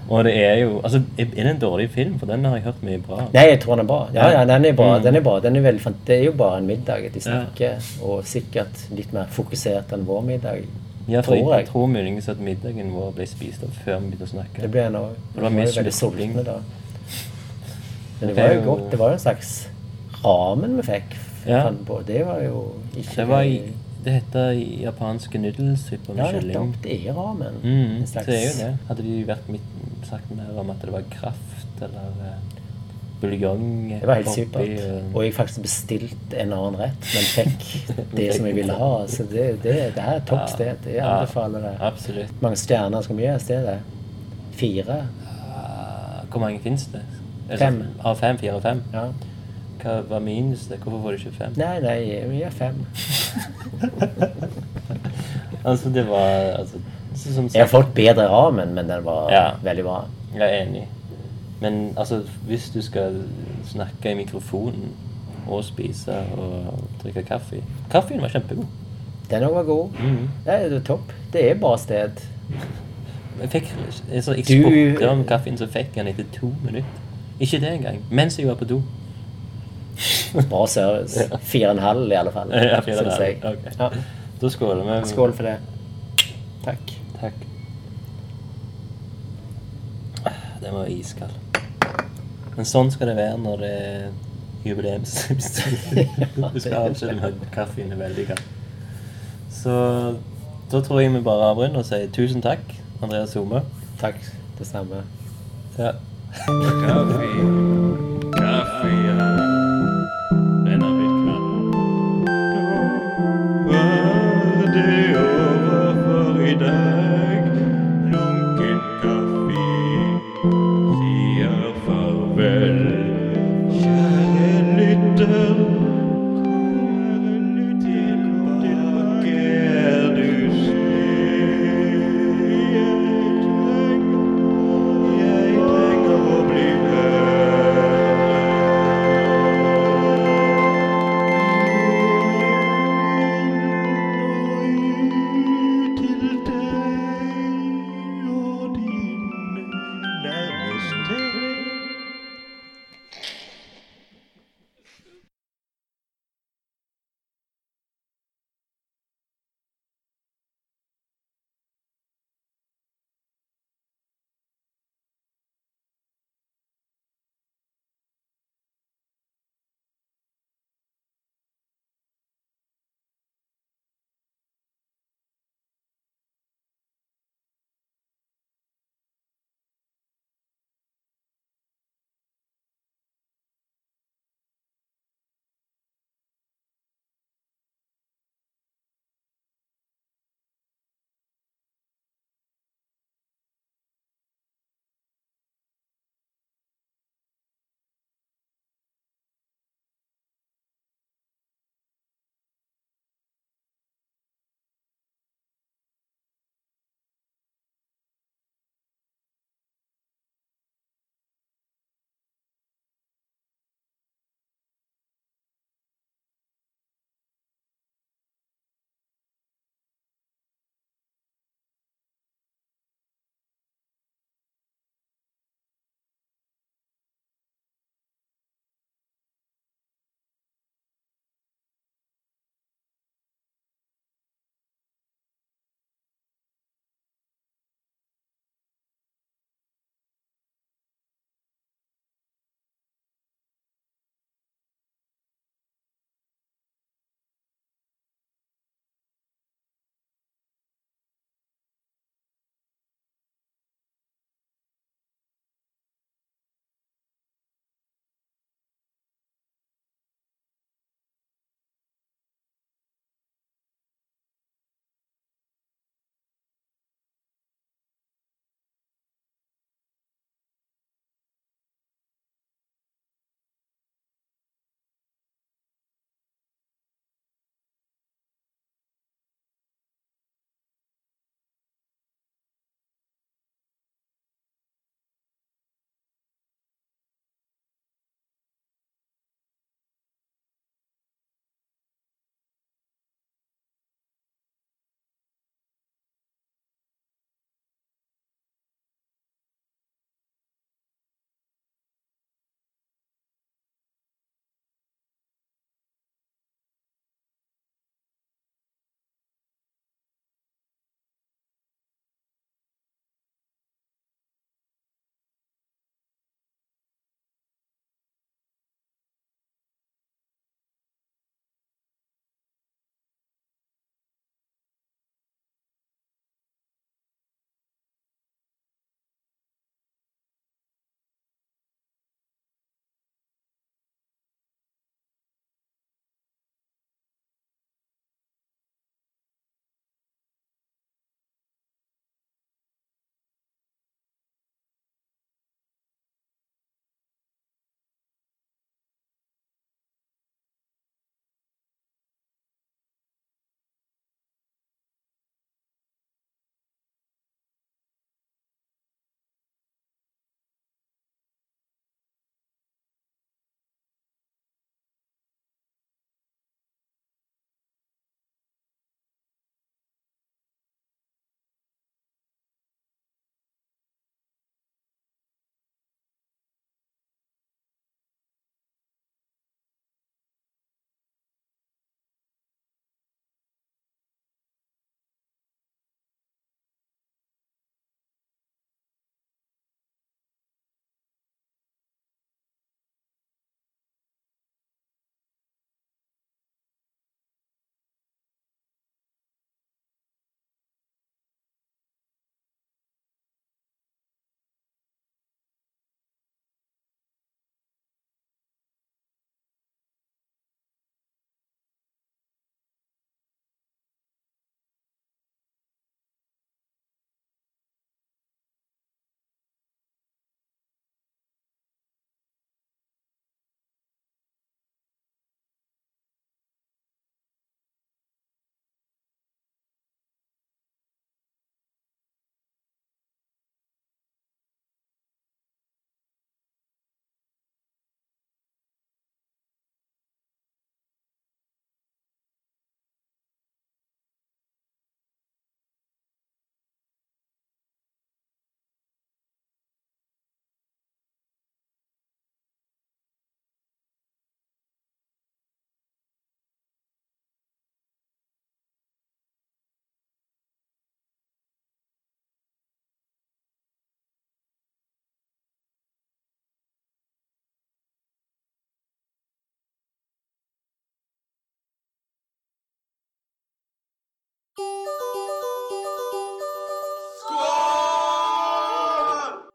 S2: Og det er jo Altså, er det en dårlig film? For den har jeg hørt mye bra.
S3: Nei, jeg tror den er bra. Ja, ja, den er bra.
S2: Mm.
S3: Den er bra. Den er veldig det er jo bare en middag de snakker, og sikkert litt mer fokusert enn vår middag.
S2: Ja, for
S3: tror
S2: jeg,
S3: jeg.
S2: tror muligens at middagen vår ble spist opp før vi begynte å snakke.
S3: Det ble en òg.
S2: det var mye
S3: da. Men det var jo- godt. Det var jo en slags ramen vi fikk.
S2: Ja.
S3: fant på. Det var jo ikke
S2: Det var i Det heter japanske nudelsuppe med
S3: Ja,
S2: kylling.
S3: nettopp. Det er ramen.
S2: Mm,
S3: slags...
S2: det er jo det. Hadde de vært mitt, sagt mer om at det var kraft eller eh, buljong
S3: Det var helt supert.
S2: eh,
S3: Og jeg faktisk bestilte en annen rett, men fikk det som jeg ville ha. Så det, det, det her er et topp sted. Jeg anbefaler det.
S2: Absolutt.
S3: mange stjerner skal vi gi stedet? Fire?
S2: Ah, Hvor mange fins det? Altså,
S3: Fem.
S2: Av fem? Fire og fem?
S3: Ja.
S2: Hva var minus det? Hvorfor får du ikke fem?
S3: Nei, nei, vi gir fem.
S2: Altså, det var altså, så, som
S3: Jeg har fått bedre ramen, men den var
S2: Ja.
S3: veldig bra.
S2: Jeg er enig. Men altså, hvis du skal snakke i mikrofonen og spise og drikke kaffe Kaffen var kjempegod.
S3: Den òg var god.
S2: Mm.
S3: Nei, det er topp. Det er bra sted.
S2: Jeg fikk jeg spurte om kaffen, så fikk jeg den etter to minutter. Ikke det engang. Mens jeg var på do.
S3: Bra service. Fire og en halv i alle fall,
S2: Ja, fire og en halv.
S3: jeg. Ja.
S2: Da skåler vi.
S3: Skål for det. Takk.
S2: Takk. Den var iskald. Men sånn skal det være når det er jubileumsepisode. Du skal avslutte med kaffen er veldig kald. Så da tror jeg vi bare avrunder og sier tusen takk, Andreas Home.
S3: Takk. Det samme.
S2: Ja.
S1: Coffee.